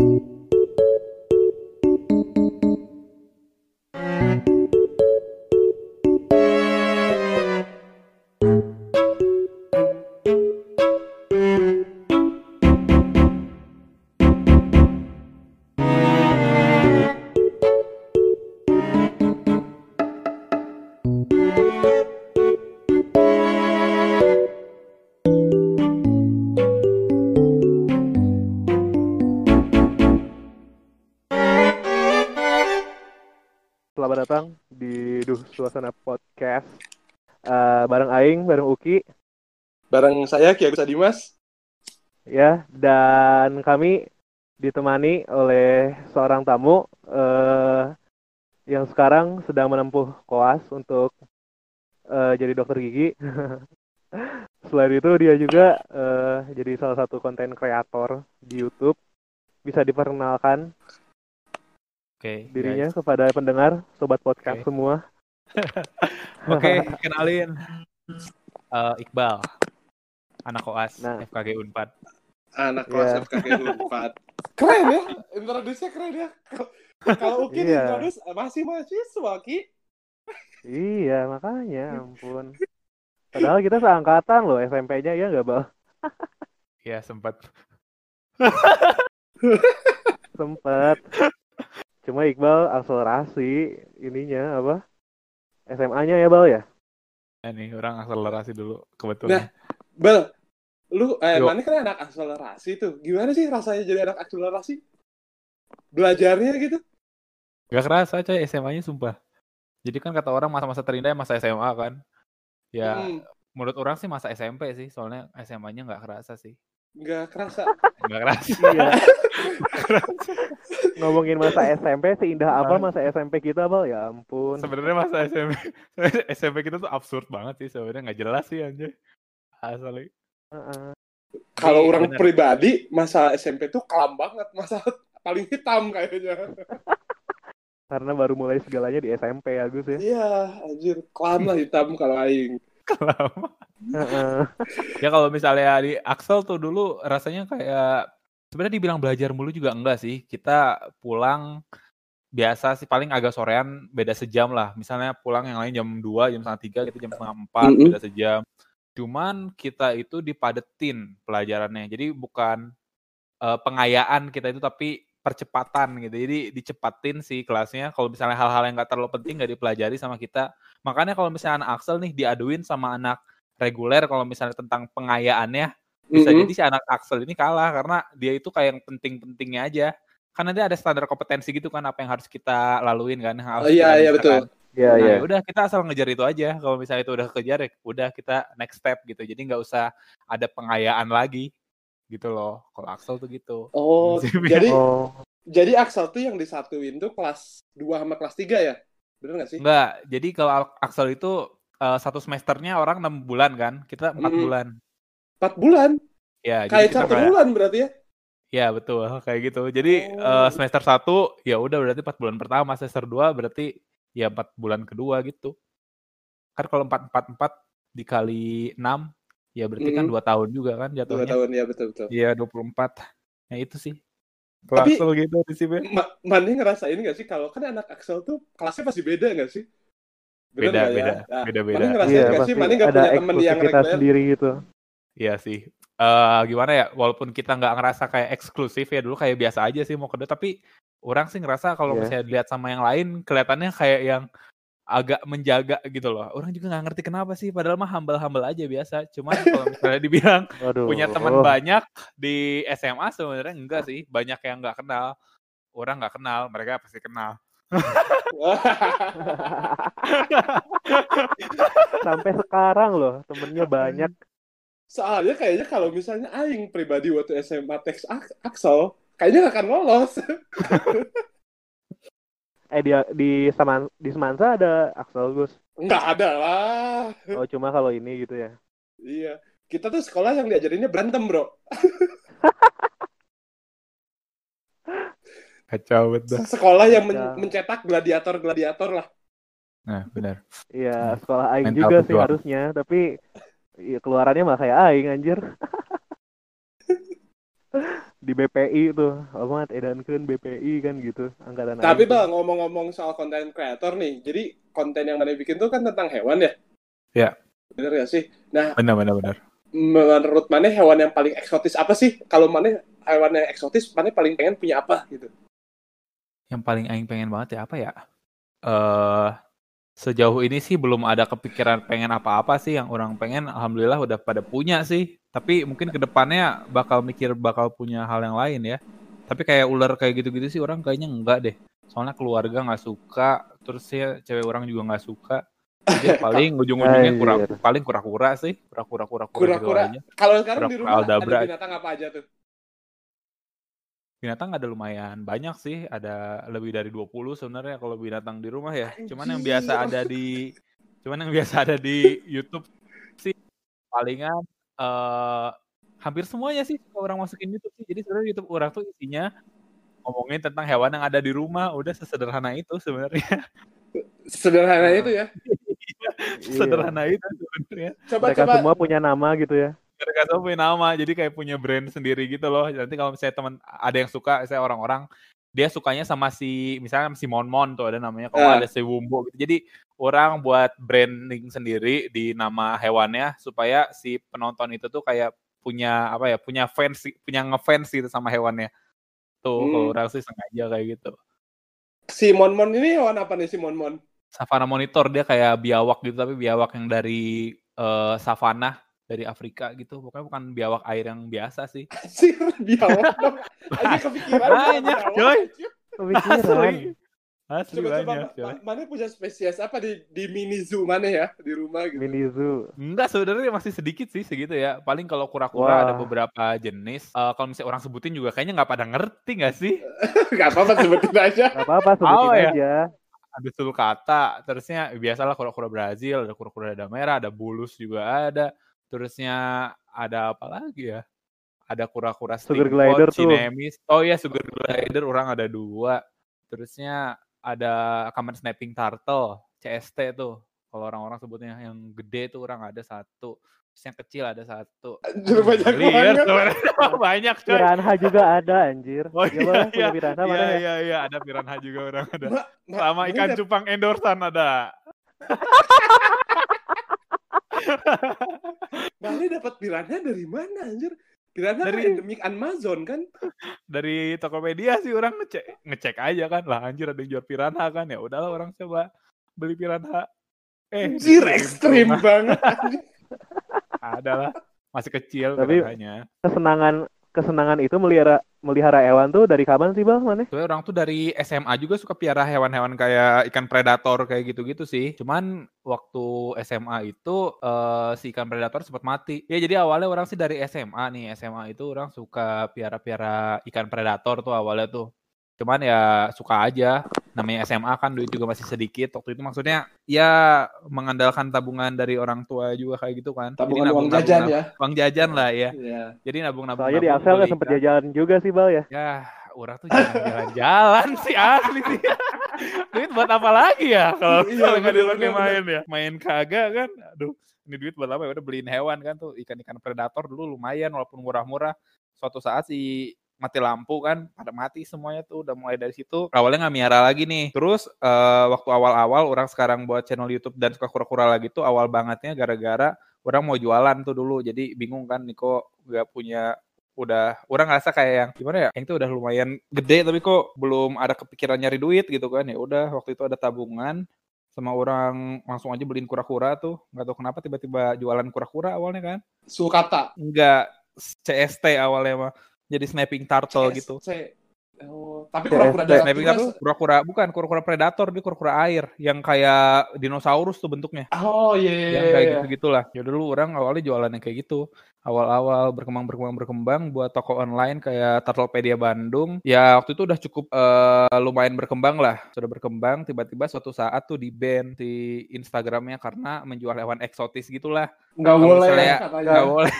you Bareng saya Ki Agus Adimas. ya, dan kami ditemani oleh seorang tamu eh, yang sekarang sedang menempuh koas untuk eh, jadi dokter gigi. Selain itu dia juga eh, jadi salah satu konten kreator di YouTube. Bisa diperkenalkan Oke, dirinya guys. kepada pendengar, sobat podcast Oke. semua. Oke, kenalin. Eh, Iqbal. Anak koas Nah. FKG Unpad. Anak Iya. kelas FKG 4. Keren ya, introduce-nya keren ya. Kalau- Uki Iya. introduce eh, masih mahasiswa Ki. Iya, makanya, ampun. Padahal kita seangkatan loh SMP-nya, ya nggak, Bal? Ya, sempat. Sempet. Cuma Iqbal akselerasi ininya apa? SMA-nya ya, Bal ya? Ya nih, orang akselerasi dulu Nah, kebetulan. Lu eh Yo. mana kan anak akselerasi tuh. Gimana sih rasanya jadi anak akselerasi? Belajarnya gitu? Gak kerasa coy SMA-nya sumpah. Jadi kan kata orang masa-masa terindah masa SMA kan. Ya, Hmm, menurut orang sih masa SMP sih, soalnya SMA-nya nggak kerasa sih. nggak kerasa. Nggak kerasa. Iya. Ngomongin masa SMP, seindah apa masa SMP kita, Bal? Ya ampun. Sebenarnya masa SMP SMP kita tuh absurd banget sih sebenarnya nggak jelas sih anjay. Asli. Heeh. Kalau Iya, orang bener. pribadi, masa SMP tuh kelam banget. Masa paling hitam kayaknya. Karena baru mulai segalanya di SMP ya, Gus ya. Iya, anjir. Kelam lah hitam kalau aing. Heeh. Ya kalau misalnya di Axel tuh dulu rasanya kayak sebenarnya dibilang belajar mulu juga enggak sih. Kita pulang biasa sih paling agak sorean beda sejam lah. Misalnya pulang yang lain jam 2, jam setengah tiga, kita jam setengah empat Mm-mm. beda sejam. Cuman kita itu dipadetin pelajarannya. Jadi bukan eh, pengayaan kita itu tapi percepatan gitu. Jadi dicepatin sih kelasnya. Kalau misalnya hal-hal yang nggak terlalu penting nggak dipelajari sama kita. Makanya kalau misalnya anak Axel nih diaduin sama anak reguler kalau misalnya tentang pengayaannya bisa Mhm. jadi si anak Axel ini kalah karena dia itu kayak yang penting-pentingnya aja. Kan nanti ada standar kompetensi gitu kan apa yang harus kita laluin kan. harus Oh, iya, iya, betul. kan. Iya, Nah, iya. ya udah kita asal ngejar itu aja. Kalau misalnya itu udah kejar ya udah kita next step gitu. Jadi nggak usah ada pengayaan lagi gitu loh. Kalau Axel tuh gitu. Oh, jadi Oh, jadi Axel tuh yang disatuin tuh kelas 2 sama kelas 3 ya? Bener nggak sih? Enggak. Jadi kalau Al- Axel itu eh, satu semesternya orang enam bulan kan. Kita empat Mm. bulan. 4 bulan. Ya, Kayak satu kayak- bulan berarti ya? Ya betul kayak gitu. Jadi Oh. eh, semester 1 ya udah berarti 4 bulan pertama, semester 2 berarti ya 4 bulan kedua gitu. Kan kalau 4 4 4 dikali 6 ya berarti kan. 2 tahun juga kan 2 jatuhnya. tahun ya betul-betul. Iya 24. Nah itu sih. Axel gitu prinsipnya. Ma Mani ngerasain nggak sih kalau kan anak Axel tuh kelasnya pasti beda nggak sih? Bener Beda nggak ya? beda Nah, beda Mani beda. ngerasain iya pasti sih? Mani nggak ada punya temen yang eksklusivitas reguler? sendiri gitu. Iya sih. Eh gimana ya? Walaupun kita nggak ngerasa kayak eksklusif ya dulu kayak biasa aja sih mau kedua tapi orang sih ngerasa kalau Iya. misalnya dilihat sama yang lain kelihatannya kayak yang agak menjaga gitu loh. Orang juga nggak ngerti kenapa sih padahal mah humble-humble aja biasa. Cuman kalau misalnya dibilang Waduh. punya teman banyak di SMA sebenarnya enggak sih. Banyak yang nggak kenal. Orang nggak kenal, mereka pasti kenal. Sampai sekarang loh, temennya banyak. Soalnya kayaknya kalau misalnya Aing pribadi waktu SMA teks Ak- Axel, kayaknya nggak akan lolos. Eh di di Saman di Semansa ada Axel Gus. Nggak ada lah. Oh cuma kalau ini gitu ya. Iya. Kita tuh sekolah yang diajarinnya berantem, bro. Kacau betul. Sekolah yang men- Ya. mencetak gladiator-gladiator lah. Nah, benar. Iya sekolah Aing Mental juga sih harusnya, tapi iya, keluarannya mah kayak Aing anjir. di BPI tuh amat edankeun BPI kan gitu angkatan Tapi bang ngomong-ngomong soal konten kreator nih, jadi konten yang mana bikin tuh kan tentang hewan ya? Ya. Bener gak sih? Nah, Benar benar benar. menurut mana hewan yang paling eksotis apa sih? Kalau mana hewan yang eksotis, mana paling pengen punya apa gitu? Yang paling aing pengen banget ya apa ya? Eh sejauh ini sih belum ada kepikiran pengen apa-apa sih yang orang pengen alhamdulillah udah pada punya sih. Tapi mungkin ke depannya bakal mikir bakal punya hal yang lain ya. Tapi kayak ular kayak gitu-gitu sih orang kayaknya enggak deh. Soalnya keluarga nggak suka, terus ya cewek orang juga nggak suka. Jadi paling ujung-ujungnya kura, Anjir. paling kura-kura sih, kura-kura kura-kura gitu Kura-kura. aja. Kalau sekarang di Kura-kura rumah aldabra. ada binatang apa aja tuh? Binatang ada lumayan banyak sih, ada lebih dari 20 sebenarnya kalau binatang di rumah ya. Cuman yang biasa ada di cuman yang biasa ada di YouTube sih palingan eh hampir semuanya sih kalau orang masukin YouTube sih. Jadi sebenarnya YouTube orang tuh isinya ngomongin tentang hewan yang ada di rumah, udah sesederhana itu sebenarnya. Sederhana itu ya. Sesederhana itu sebenarnya. Coba mereka coba semua punya nama gitu ya semua punya nama jadi kayak punya brand sendiri gitu loh nanti kalau misalnya teman ada yang suka saya orang-orang dia sukanya sama si misalnya si Monmon tuh ada namanya kalau Ah. ada si Wumbo gitu jadi orang buat branding sendiri di nama hewannya supaya si penonton itu tuh kayak punya apa ya punya fans punya ngefans gitu sama hewannya tuh Hmm. kalau orang sih sengaja kayak gitu si Monmon ini hewan apa nih si Monmon? Savana monitor dia kayak biawak gitu tapi biawak yang dari eh, savana dari Afrika gitu pokoknya bukan biawak air yang biasa sih Anjir, biawak dong. Aja kepikiran. Banyak, coy. kepikiran Asli. Asli Coba coba banyak, coy. ma- mana punya spesies apa di di mini zoo mana ya di rumah gitu. mini zoo Enggak, sebenarnya masih sedikit sih segitu ya. Paling kalau kura-kura ada beberapa jenis. Eh, kalau misalnya orang sebutin juga kayaknya nggak pada ngerti nggak sih? Gak apa-apa sebutin aja. Gak apa-apa sebutin Oh, ya. aja Ada sulcata, terusnya biasalah kura-kura Brazil, ada kura-kura dada merah, ada bulus juga ada. Terusnya ada apa lagi ya? Ada kura-kura Sugar glider tuh. cinemis. Oh iya, sugar glider orang ada dua. Terusnya ada common snapping turtle, CST tuh. Kalau orang-orang sebutnya yang gede tuh orang ada satu. Terus yang kecil ada satu. Anjir banyak Liar banget. sebenarnya banyak coy. piranha juga ada anjir Oh Iya, iya, iya, piranha iya, ya iya, iya, ada piranha juga orang ada. Ma- ma- Sama ikan cupang endorsan ada. Mana dapat piranha dari mana anjir? Piranha Dari- endemik Amazon kan? Dari Tokopedia sih orang ngecek ngecek aja kan. Lah anjir ada yang jual piranha kan. Ya udahlah orang coba beli piranha. Eh, Anjir ekstrim banget. anjir. Ada lah. Masih kecil Tapi- piranhanya. kesenangan kesenangan itu melihara melihara hewan tuh dari kapan sih bang mana Soalnya orang tuh dari SMA juga suka piara hewan-hewan kayak ikan predator kayak gitu-gitu sih. Cuman waktu SMA itu eh, si ikan predator sempat mati. Ya jadi awalnya orang sih dari SMA nih. SMA itu orang suka piara-piara ikan predator tuh awalnya tuh. Cuman ya suka aja. Namanya SMA kan duit juga masih sedikit. Waktu itu maksudnya ya mengandalkan tabungan dari orang tua juga kayak gitu kan. Jadi Tabungan uang jajan ya. Uang jajan lah ya. Iya. Jadi nabung-nabung. soalnya di Axel nggak sempet jalan juga sih bang ya Ya, orang tuh jangan jalan-jalan sih asli sih. duit buat apa lagi ya kalau Iya, nggak dipakai bener, main ya? Main kagak kan? Aduh, ini duit buat apa ya? Udah beliin hewan kan tuh ikan-ikan predator dulu lumayan walaupun murah-murah. Suatu saat si mati lampu kan pada mati semuanya tuh udah mulai dari situ. Awalnya nggak miara lagi nih. Terus eh, waktu awal-awal orang sekarang buat channel YouTube dan suka kura-kura lagi tuh awal bangetnya gara-gara orang mau jualan tuh dulu. Jadi bingung kan Niko nggak punya udah orang ngerasa kayak yang gimana ya yang itu udah lumayan gede tapi kok belum ada kepikiran nyari duit gitu kan. Ya udah waktu itu ada tabungan sama orang langsung aja beliin kura-kura tuh. Nggak tahu kenapa tiba-tiba jualan kura-kura awalnya kan. Sulcata. enggak CST awalnya mah jadi snapping turtle gitu. C- Oh, tapi CS, kura-kura darat snapping turtle kura-kura bukan kura-kura predator dia kura-kura air yang kayak dinosaurus tuh bentuknya. Oh iya iya yang iya. kayak iya. gitu gitulah ya dulu orang awalnya jualannya kayak gitu. Awal-awal berkembang berkembang berkembang buat toko online kayak Turtlepedia Bandung. Ya waktu itu udah cukup eh, lumayan berkembang lah. Sudah berkembang tiba-tiba suatu saat tuh di ban di Instagramnya karena menjual hewan eksotis gitulah. Nggak Kalau boleh misalnya nggak boleh.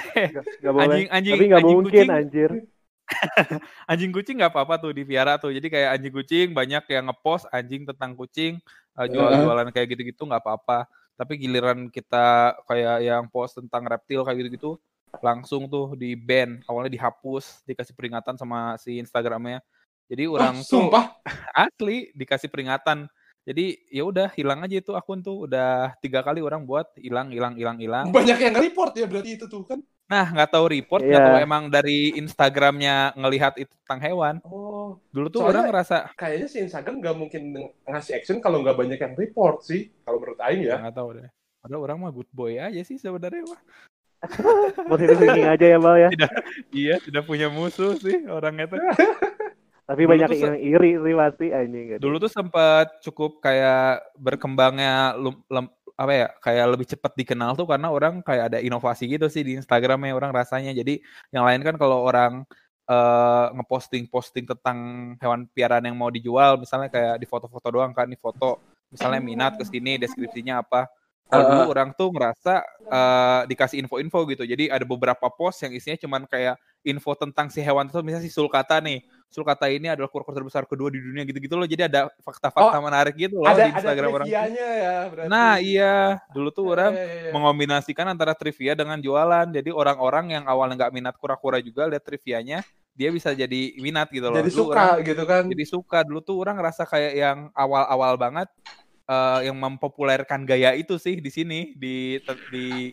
Nggak boleh. Anjing anjing tapi nggak anjing mungkin kucing. anjir anjing kucing nggak apa-apa tuh di Viara tuh jadi kayak anjing kucing banyak yang ngepost anjing tentang kucing eh, jual-jualan kayak gitu-gitu nggak apa-apa tapi giliran kita kayak yang post tentang reptil kayak gitu-gitu langsung tuh di ban, awalnya dihapus, dikasih peringatan sama si Instagramnya. Jadi orang Oh, tuh sumpah. asli dikasih peringatan. Jadi ya udah hilang aja itu akun tuh udah tiga kali orang buat hilang hilang hilang hilang. Banyak yang report ya berarti itu tuh kan. Nah nggak tahu report nggak Iya. tahu emang dari Instagramnya ngelihat itu tentang hewan. Oh, Dulu tuh Soalnya- orang ngerasa kayaknya si Instagram nggak mungkin ngasih action kalau nggak banyak yang report sih. Kalau menurut Aing ya ya. nggak tahu deh. Padahal orang mah good boy aja sih sebenarnya mah. Positif thinking aja ya Bal ya. Iya tidak punya musuh sih orangnya tuh. Tapi Dulu banyak yang iri sih pasti anjing. gitu. Dulu tuh sempat cukup kayak berkembangnya lum- lem- apa ya kayak lebih cepat dikenal tuh karena orang kayak ada inovasi gitu sih di Instagramnya orang rasanya. Jadi yang lain kan kalau orang eh, ngeposting-posting tentang hewan piaraan yang mau dijual, misalnya kayak di foto-foto doang kan, di foto misalnya minat ke sini, deskripsinya apa. Kalau dulu Uh-uh. orang tuh ngerasa eh, dikasih info-info gitu. Jadi ada beberapa post yang isinya cuman kayak info tentang si hewan itu, misalnya si sulcata nih. Sulcata ini adalah kura-kura terbesar kedua di dunia gitu-gitu loh. Jadi ada fakta-fakta menarik gitu loh ada di ada Instagram orang. trivianya ya berarti. Nah, iya. Dulu tuh orang Iya, iya, iya. mengombinasikan antara trivia dengan jualan. Jadi orang-orang yang awalnya nggak minat kura-kura juga lihat trivianya, dia bisa jadi minat gitu loh. jadi Dulu suka orang gitu kan. jadi suka. Dulu tuh orang ngerasa kayak yang awal-awal banget eh, yang mempopulerkan gaya itu sih di sini di di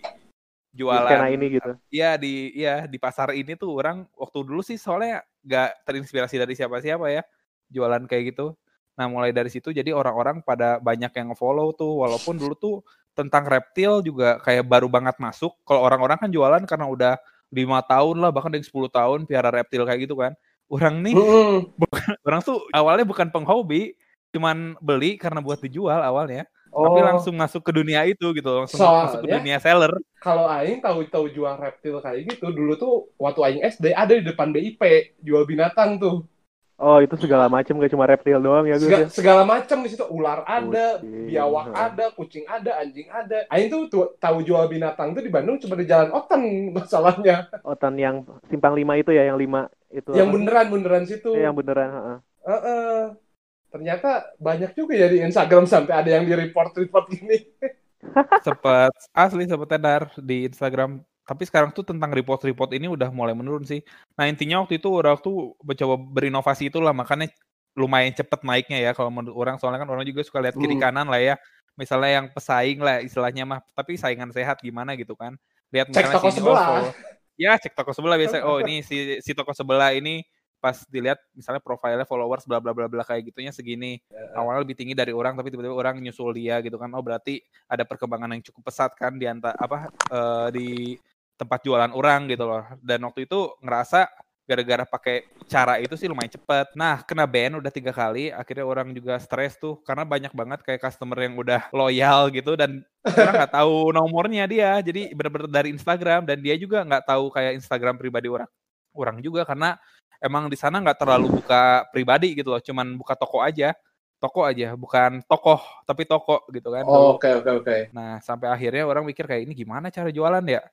Di jualan skena ini gitu. Iya di iya di pasar ini tuh orang waktu dulu sih soalnya nggak terinspirasi dari siapa-siapa ya jualan kayak gitu. Nah mulai dari situ jadi orang-orang pada banyak yang follow tuh walaupun dulu tuh tentang reptil juga kayak baru banget masuk. Kalau orang-orang kan jualan karena udah lima tahun lah bahkan dari 10 tahun piara reptil kayak gitu kan. Orang nih Mm-mm. orang tuh awalnya bukan penghobi, cuman beli karena buat dijual awalnya, tapi Oh, langsung masuk ke dunia itu gitu, langsung masuk ke Soalnya- dunia seller. kalau Aing tahu-tahu jual reptil kayak gitu, dulu tuh waktu Aing SD ada di depan BIP jual binatang tuh. Oh itu segala macam gak cuma reptil doang ya Gus. Segala, ya? segala macam di situ ular ada, Kucing, biawak ada, kucing ada, anjing ada. Aing tuh, tuh tahu jual binatang tuh di Bandung cuma di Jalan Otan masalahnya. Otan yang simpang lima itu ya yang lima itu. yang apa? beneran beneran situ. Eh, yang beneran. heeh. Heeh. Ternyata banyak juga ya di Instagram sampai ada yang di report-report gini. Sempet asli sempet tedar di Instagram. Tapi sekarang tuh tentang report-report ini udah mulai menurun sih. Nah intinya waktu itu orang tuh mencoba berinovasi itulah makanya lumayan cepet naiknya ya kalau menurut orang soalnya kan orang juga suka lihat kiri Hmm. kanan lah ya. Misalnya yang pesaing lah istilahnya mah, tapi saingan sehat gimana gitu kan. Lihat Cek misalnya toko sebelah. follow- ya cek toko sebelah biasa. Oh ini si si toko sebelah ini pas dilihat misalnya profilnya followers bla bla bla bla kayak gitunya segini. Awalnya lebih tinggi dari orang tapi tiba-tiba orang nyusul dia gitu kan. Oh berarti ada perkembangan yang cukup pesat kan di anta apa eh, di tempat jualan orang gitu loh. Dan waktu itu ngerasa gara-gara pakai cara itu sih lumayan cepet. Nah kena ban udah tiga kali akhirnya orang juga stres tuh karena banyak banget kayak customer yang udah loyal gitu dan orang nggak tahu nomornya dia. Jadi bener-bener dari Instagram dan dia juga nggak tahu kayak Instagram pribadi orang orang juga karena emang di sana nggak terlalu buka pribadi gitu loh cuman buka toko aja toko aja bukan tokoh tapi toko gitu kan. Oh, Oke oke oke. Nah, sampai akhirnya orang mikir kayak ini gimana cara jualan ya?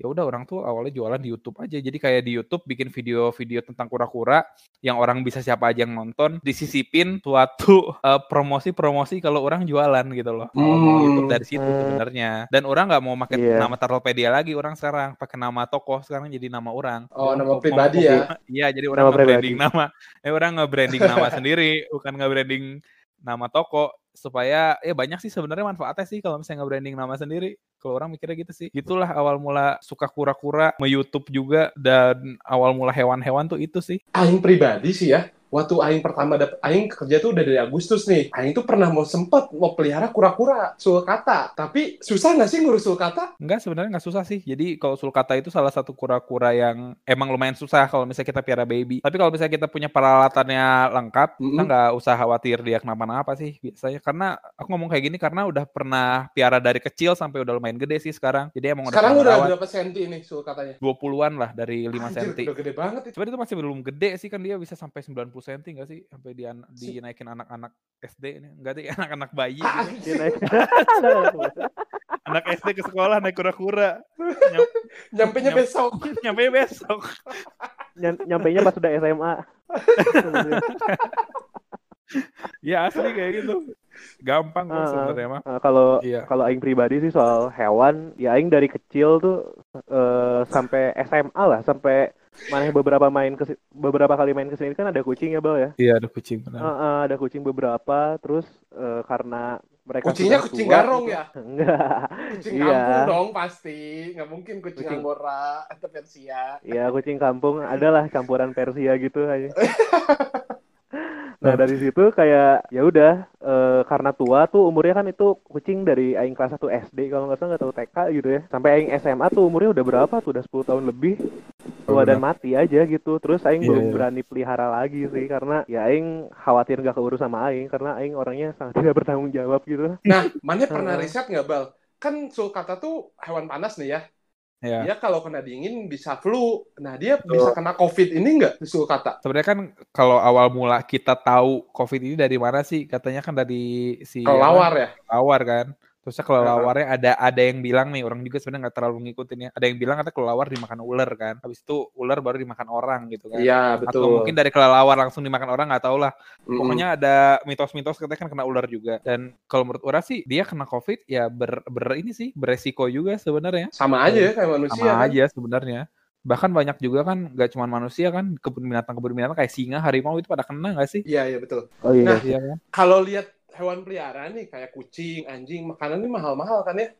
Ya udah orang tuh awalnya jualan di YouTube aja. Jadi kayak di YouTube bikin video-video tentang kura-kura yang orang bisa siapa aja yang nonton, disisipin suatu eh, promosi-promosi kalau orang jualan gitu loh. Hmm. YouTube dari situ Hmm. sebenarnya. Dan orang nggak mau pakai Iya. nama Tarlopedia lagi orang sekarang, pakai nama tokoh sekarang jadi nama orang. Oh, nama pribadi ya? Iya, jadi orang Nama nge-branding nama. Eh orang nge-branding nama sendiri, bukan nge-branding nama toko supaya ya banyak sih sebenarnya manfaatnya sih kalau misalnya nge-branding nama sendiri. Kalau orang mikirnya gitu sih. Itulah awal mula suka kura-kura, me-YouTube juga dan awal mula hewan-hewan tuh itu sih. Aing pribadi sih ya, waktu Aing pertama dapet Aing kerja tuh udah dari Agustus nih. Aing tuh pernah mau sempet mau pelihara kura-kura sulcata, tapi susah nggak sih ngurus sulcata? Enggak sebenarnya nggak susah sih. Jadi kalau sulcata itu salah satu kura-kura yang emang lumayan susah kalau misalnya kita piara baby. Tapi kalau misalnya kita punya peralatannya lengkap, kita Mm-mm. nggak usah khawatir dia kenapa-napa sih biasanya. Karena aku ngomong kayak gini karena udah pernah piara dari kecil sampai udah lumayan gede sih sekarang. Jadi emang Sekarang udah udah merawat berapa senti nih sulcatanya? 20-an lah dari 5 Anjir, cm. udah gede banget itu. Cuman itu masih belum gede sih kan dia bisa sampai 90 cm nggak sih? Sampai di dinaikin anak-anak SD ini. Enggak deh, anak-anak bayi Ah, gitu. Naik. Anak SD ke sekolah naik kura-kura. Nyam- Nyampe nya besok. Nyampe besok. Ny- Nyampainya pas udah SMA. Ya asli kayak gitu. gampang kok sebenarnya mah. Eh, kalau Iya. kalau aing pribadi sih soal hewan, ya aing dari kecil tuh eh, sampai SMA lah, sampai mana beberapa main ke beberapa kali main ke sini kan ada kucing ya, Bal ya. Iya, ada kucing benar. Eh, eh, ada kucing beberapa, terus eh, karena mereka Kucingnya sudah kucing tua garong gitu. ya? Enggak. Kucing Iya. kampung dong pasti. Nggak mungkin kucing, Kucing- Angora atau Persia. Iya, kucing kampung adalah campuran Persia gitu aja. Nah, dari situ kayak ya udah eh, karena tua tuh umurnya kan itu kucing dari aing kelas 1 SD kalau nggak salah nggak tahu TK gitu ya. Sampai aing SMA tuh umurnya udah berapa tuh? Udah 10 tahun lebih. Tua dan mati aja gitu. Terus aing Iya, belum iya. berani pelihara lagi sih karena ya aing khawatir nggak keurus sama aing karena aing orangnya sangat tidak bertanggung jawab gitu. Nah, mana pernah riset nggak, Bal? Kan sulcata tuh hewan panas nih ya. Ya. Dia kalau kena dingin bisa flu. Nah, dia bisa kena COVID ini nggak di sulcata? Sebenarnya kan kalau awal mula kita tahu COVID ini dari mana sih? Katanya kan dari si Kelawar ya? kelelawar kan. Terusnya Uh-huh. kelelawarnya ada ada yang bilang nih orang juga sebenarnya nggak terlalu ngikutin ya. Ada yang bilang kata kelelawar dimakan ular kan. Habis itu ular baru dimakan orang gitu kan. Iya, Atau betul. mungkin dari kelelawar langsung dimakan orang nggak tahu lah. Mm-mm. Pokoknya ada mitos-mitos katanya kan kena ular juga. Dan kalau menurut orang sih dia kena COVID ya ber, ber ini sih beresiko juga sebenarnya. sama aja ya kayak manusia. Sama kan? aja sebenarnya. Bahkan banyak juga kan gak cuma manusia kan kebun binatang kebun binatang kayak singa, harimau itu pada kena gak sih? Iya, iya betul. Oh iya. Nah, Iya kan? Kalau lihat hewan peliharaan nih kayak kucing, anjing, makanannya mahal-mahal kan ya?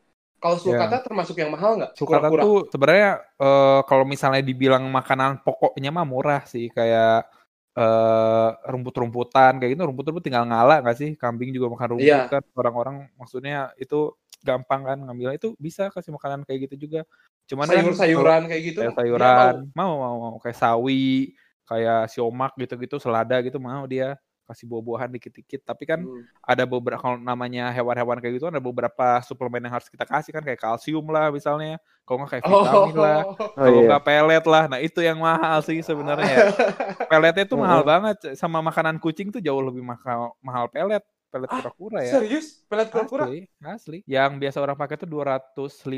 Kalau sulcata termasuk yang mahal nggak? Sulcata tuh sebenarnya eh, kalau misalnya dibilang makanan pokoknya mah murah sih kayak eh rumput-rumputan kayak gitu. Rumput-rumput tinggal ngala nggak sih? Kambing juga makan rumput Iya. kan. Orang-orang maksudnya itu gampang kan ngambilnya. Itu bisa kasih makanan kayak gitu juga. Cuman kan sayur-sayuran kayak gitu. kayak sayuran mau. mau mau kayak sawi kayak siomak gitu-gitu selada gitu mau dia kasih buah-buahan dikit-dikit tapi kan. Hmm. ada beberapa kalau namanya hewan-hewan kayak gitu ada beberapa suplemen yang harus kita kasih kan kayak kalsium lah misalnya kalau nggak kayak vitamin lah Oh kalau iya. nggak pelet lah nah itu yang mahal sih sebenarnya peletnya tuh mahal banget sama makanan kucing tuh jauh lebih mahal mahal pelet pelet Ah, kura-kura ya Serius? Pelet kura-kura? asli asli yang biasa orang pakai tuh 250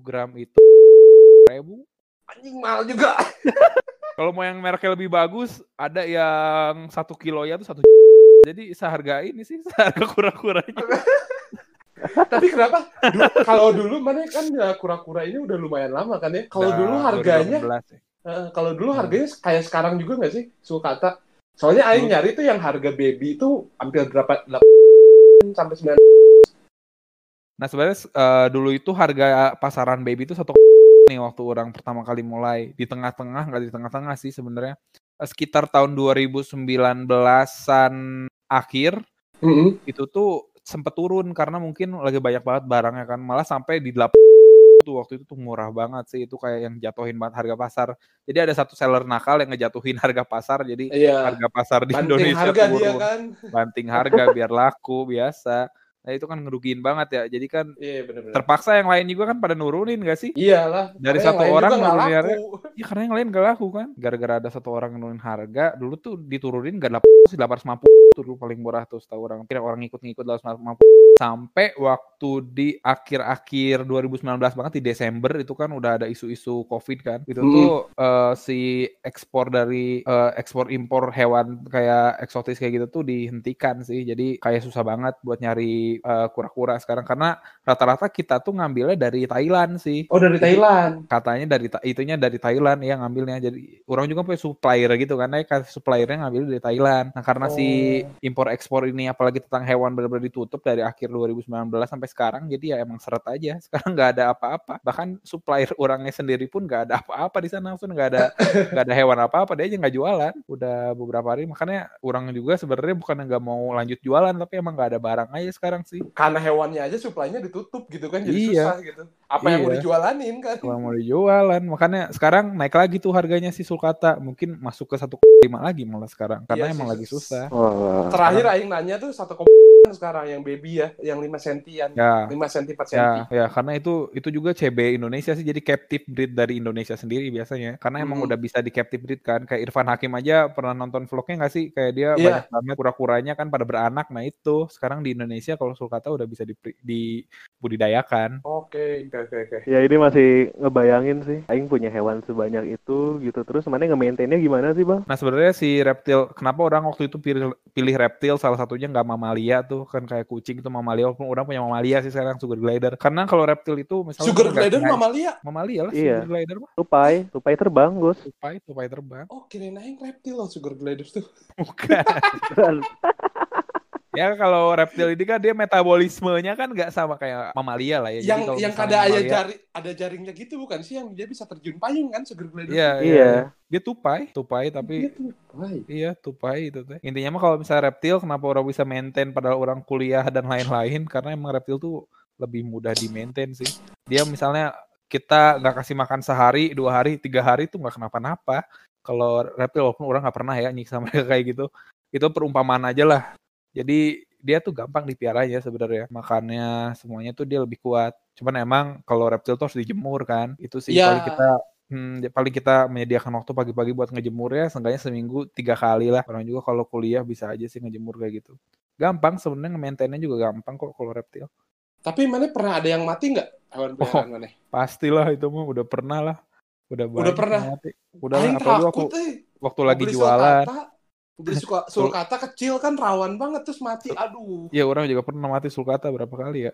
gram itu ribu Anjing mahal juga. kalau mau yang mereknya lebih bagus ada yang satu kilo ya tuh satu jadi seharga ini sih seharga kura-kuranya Tapi kenapa? Kalau dulu mana kan ya kura-kura ini udah lumayan lama kan ya? Kalau Udah dulu harganya, 2018 ya. eh, kalau dulu Hmm. harganya kayak sekarang juga nggak sih? Sulcata. Soalnya Aing nyari tuh yang harga baby itu hampir berapa? 8 sampai 9 Nah sebenarnya eh, dulu itu harga pasaran baby itu satu nih waktu orang pertama kali mulai. Di tengah-tengah nggak di tengah-tengah sih sebenarnya. Eh, sekitar tahun 2019-an akhir Mm-mm. itu tuh sempet turun karena mungkin lagi banyak banget barangnya kan. Malah sampai di 8 tuh waktu itu tuh murah banget sih. Itu kayak yang jatuhin banget harga pasar. Jadi ada satu seller nakal yang ngejatuhin harga pasar. Jadi Iya. harga pasar di Banting Indonesia harga turun. dia kan. banting harga biar laku biasa nah itu kan ngerugiin banget ya jadi kan Iya benar-benar. terpaksa yang lain juga kan pada nurunin gak sih? Iyalah. Dari satu orang nurunin laku. Ya karena yang lain gak laku kan. Gara-gara ada satu orang nurunin harga, dulu tuh diturunin gak 800 sih 850 tuh dulu paling murah tuh setahu orang. Kira orang ngikut-ngikut 850 sampai waktu di akhir-akhir 2019 banget di Desember itu kan udah ada isu-isu Covid kan. Itu Hmm. tuh eh, si ekspor dari eh, ekspor impor hewan kayak eksotis kayak gitu tuh dihentikan sih. Jadi kayak susah banget buat nyari eh, kura-kura sekarang. Karena rata-rata kita tuh ngambilnya dari Thailand sih. Oh dari Jadi- Thailand. katanya dari itunya dari Thailand ya ngambilnya. Jadi orang juga punya supplier gitu kan. Suppliernya ngambil dari Thailand. Nah karena si Oh. impor ekspor ini apalagi tentang hewan benar-benar ditutup dari akhir 2019 sampai sekarang jadi ya emang seret aja. Sekarang nggak ada apa-apa. Bahkan supplier orangnya sendiri pun nggak ada apa-apa di sana. Langsung nggak ada nggak ada hewan apa-apa. Dia aja nggak jualan. Udah beberapa hari. Makanya orang juga sebenarnya bukan nggak mau lanjut jualan tapi emang nggak ada barang aja sekarang sih Karena hewannya aja suplainya ditutup gitu kan. Jadi Iya. susah gitu. Apa yang mau Iya. dijualanin kan? kalau mau dijualan makanya sekarang naik lagi tuh harganya si sulcata mungkin masuk ke 1,5 lagi malah sekarang karena Iya emang sih. lagi susah Wah. Terakhir Aing nanya tuh satu sekarang yang baby ya. Yang 5 sentian. ya 5 senti 4 ya senti. ya karena itu itu juga CB Indonesia sih jadi captive breed dari Indonesia sendiri biasanya karena emang Hmm. udah bisa di captive breed kan kayak Irfan Hakim aja pernah nonton vlognya nggak sih kayak dia Iya. banyak banget kura-kuranya kan pada beranak nah itu sekarang di Indonesia kalau kalau sulcata udah bisa dipri- dibudidayakan. Oke, oke, oke, oke. Ya ini masih ngebayangin sih. Aing punya hewan sebanyak itu gitu. Terus mana nge-maintainnya gimana sih bang? Nah sebenarnya si reptil, kenapa orang waktu itu pilih, pilih reptil salah satunya nggak mamalia tuh kan kayak kucing itu mamalia walaupun orang punya mamalia sih sekarang sugar glider. Karena kalau reptil itu misalnya Sugar glider mamalia. mamalia lah Iya. sugar glider mah Tupai, tupai terbang Gus. tupai tupai terbang. Oh, kirain aing reptil loh sugar glider tuh. Bukan. ya kalau reptil ini kan dia metabolismenya kan nggak sama kayak mamalia lah ya. Jadi yang kalau yang ada mamalia- jari ada jaringnya gitu bukan sih yang dia bisa terjun payung kan sugar glider? Iya, iya. Iya. Dia tupai, tupai tapi Iya tuh. Baik. Iya, tupai itu teh. Intinya mah kalau misalnya reptil kenapa orang bisa maintain padahal orang kuliah dan lain-lain karena emang reptil tuh lebih mudah di maintain sih. Dia misalnya kita nggak kasih makan sehari, dua hari, tiga hari tuh nggak kenapa-napa. Kalau reptil walaupun orang nggak pernah ya nyiksa mereka kayak gitu. Itu perumpamaan aja lah. Jadi dia tuh gampang dipiaranya sebenarnya. Makannya semuanya tuh dia lebih kuat. Cuman emang kalau reptil tuh harus dijemur kan. Itu sih Iya. paling kita Hmm, ya paling kita menyediakan waktu pagi-pagi buat ngejemur ya, seenggaknya seminggu tiga kali lah. Orang juga kalau kuliah bisa aja sih ngejemur kayak gitu. Gampang sebenarnya nge-maintainnya juga gampang kok kalau reptil. Tapi mana pernah ada yang mati nggak hewan Oh. mana? Pastilah itu mah udah pernah lah. Udah Udah pernah? mati. Udah Aing waktu, takut eh. waktu lagi jualan. Beli suka sulcata kecil kan rawan banget terus mati. Aduh. Ya orang juga pernah mati sulcata berapa kali ya?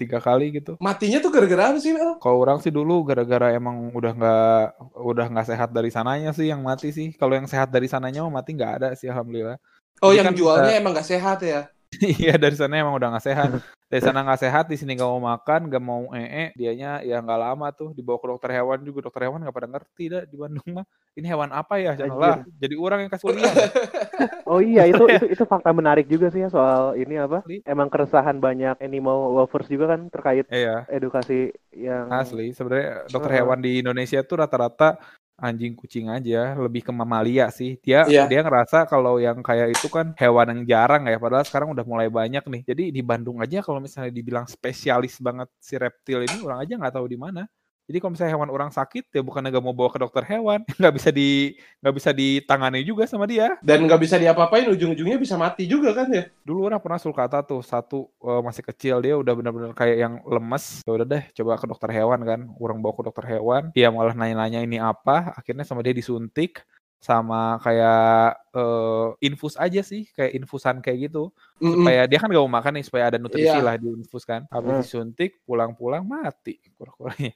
Tiga kali gitu. Matinya tuh gara-gara apa sih? Kalau orang sih dulu gara-gara emang udah nggak udah nggak sehat dari sananya sih yang mati sih. Kalau yang sehat dari sananya mah mati nggak ada sih alhamdulillah. Oh, Jadi yang kan jualnya emang gak sehat ya? Iya dari sana emang udah nggak sehat. Dari sana nggak sehat, di sini nggak mau makan, nggak mau ee, dianya ya nggak lama tuh dibawa ke dokter hewan juga. Dokter hewan nggak pada ngerti dah di Bandung mah. Ini hewan apa ya? Jangan lah. Jadi orang yang kasih kuliah. Oh iya itu itu itu fakta menarik juga sih ya soal ini apa? Emang keresahan banyak animal lovers juga kan terkait Iya, edukasi yang asli. Sebenarnya dokter hewan di Indonesia tuh rata-rata anjing kucing aja, lebih ke mamalia sih. Dia Iya. dia ngerasa kalau yang kayak itu kan hewan yang jarang ya, padahal sekarang udah mulai banyak nih. Jadi di Bandung aja kalau misalnya dibilang spesialis banget si reptil ini, orang aja nggak tahu di mana. Jadi kalau misalnya hewan orang sakit, ya bukan nggak mau bawa ke dokter hewan, nggak bisa di nggak bisa ditangani juga sama dia. Dan nggak bisa diapa-apain, ujung-ujungnya bisa mati juga kan ya? Dulu orang pernah sulcata tuh satu eh, masih kecil dia udah benar-benar kayak yang lemes. Ya udah deh, coba ke dokter hewan kan. Orang bawa ke dokter hewan, dia malah nanya-nanya ini apa. Akhirnya sama dia disuntik sama kayak eh, infus aja sih, kayak infusan kayak gitu. Mm-mm. Supaya dia kan gak mau makan nih, supaya ada nutrisi Iya. lah di infus kan. Habis Hmm. disuntik, pulang-pulang mati kura-kuranya.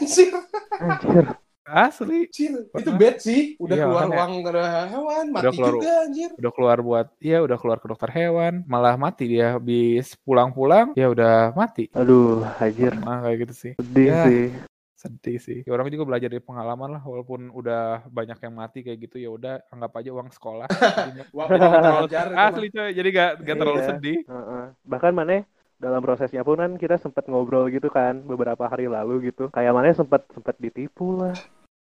Anjir, anjir. Asli. anjir. Itu bad sih. Udah Iya, keluar makanya. uang ke hewan, mati keluar- juga anjir. udah keluar buat ya udah keluar ke dokter hewan malah mati dia habis pulang-pulang ya udah mati Aduh, anjir. nah kayak gitu sih Sedih Ya. sih. sedih sih ya, orang juga belajar dari pengalaman lah walaupun udah banyak yang mati kayak gitu ya udah anggap aja uang sekolah terlalu belajar asli coy jadi gak, gak terlalu Iya. sedih Heeh. Bahkan mana dalam prosesnya pun kan kita sempat ngobrol gitu kan beberapa hari lalu gitu. Kayak mana sempat sempat ditipu lah.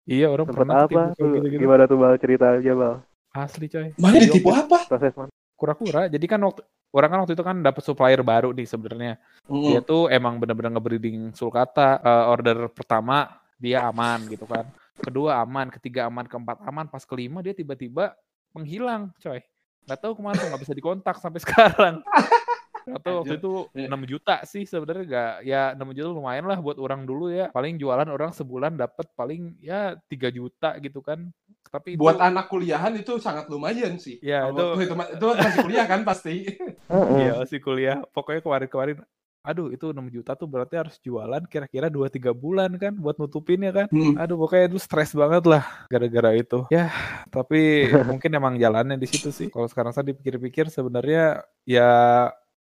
iya orang Sempat pernah apa? Tuh, gitu-gitu Gimana tuh bal cerita aja bal. asli coy Mana Jadi ditipu apa? Proses mana? kura-kura jadi kan waktu orang kan waktu itu kan dapat supplier baru nih sebenarnya Mm. dia tuh emang bener-bener ngebreeding sulcata Eh, order pertama dia aman gitu kan kedua aman ketiga aman keempat aman pas kelima dia tiba-tiba menghilang coy nggak tahu ke mana tuh nggak bisa dikontak sampai sekarang tahu waktu itu Iya. 6 juta sih sebenarnya nggak ya 6 juta lumayan lah buat orang dulu ya paling jualan orang sebulan dapat paling ya 3 juta gitu kan tapi itu Buat anak kuliahan itu sangat lumayan sih. Ya, Kalau itu- itu, itu, masih kuliah kan pasti. Iya masih kuliah. Pokoknya kemarin-kemarin, aduh itu 6 juta tuh berarti harus jualan kira-kira 2-3 bulan kan buat nutupinnya kan. Hmm. Aduh pokoknya itu stres banget lah gara-gara itu. Ya tapi mungkin emang jalannya di situ sih. Kalau sekarang saya dipikir-pikir sebenarnya ya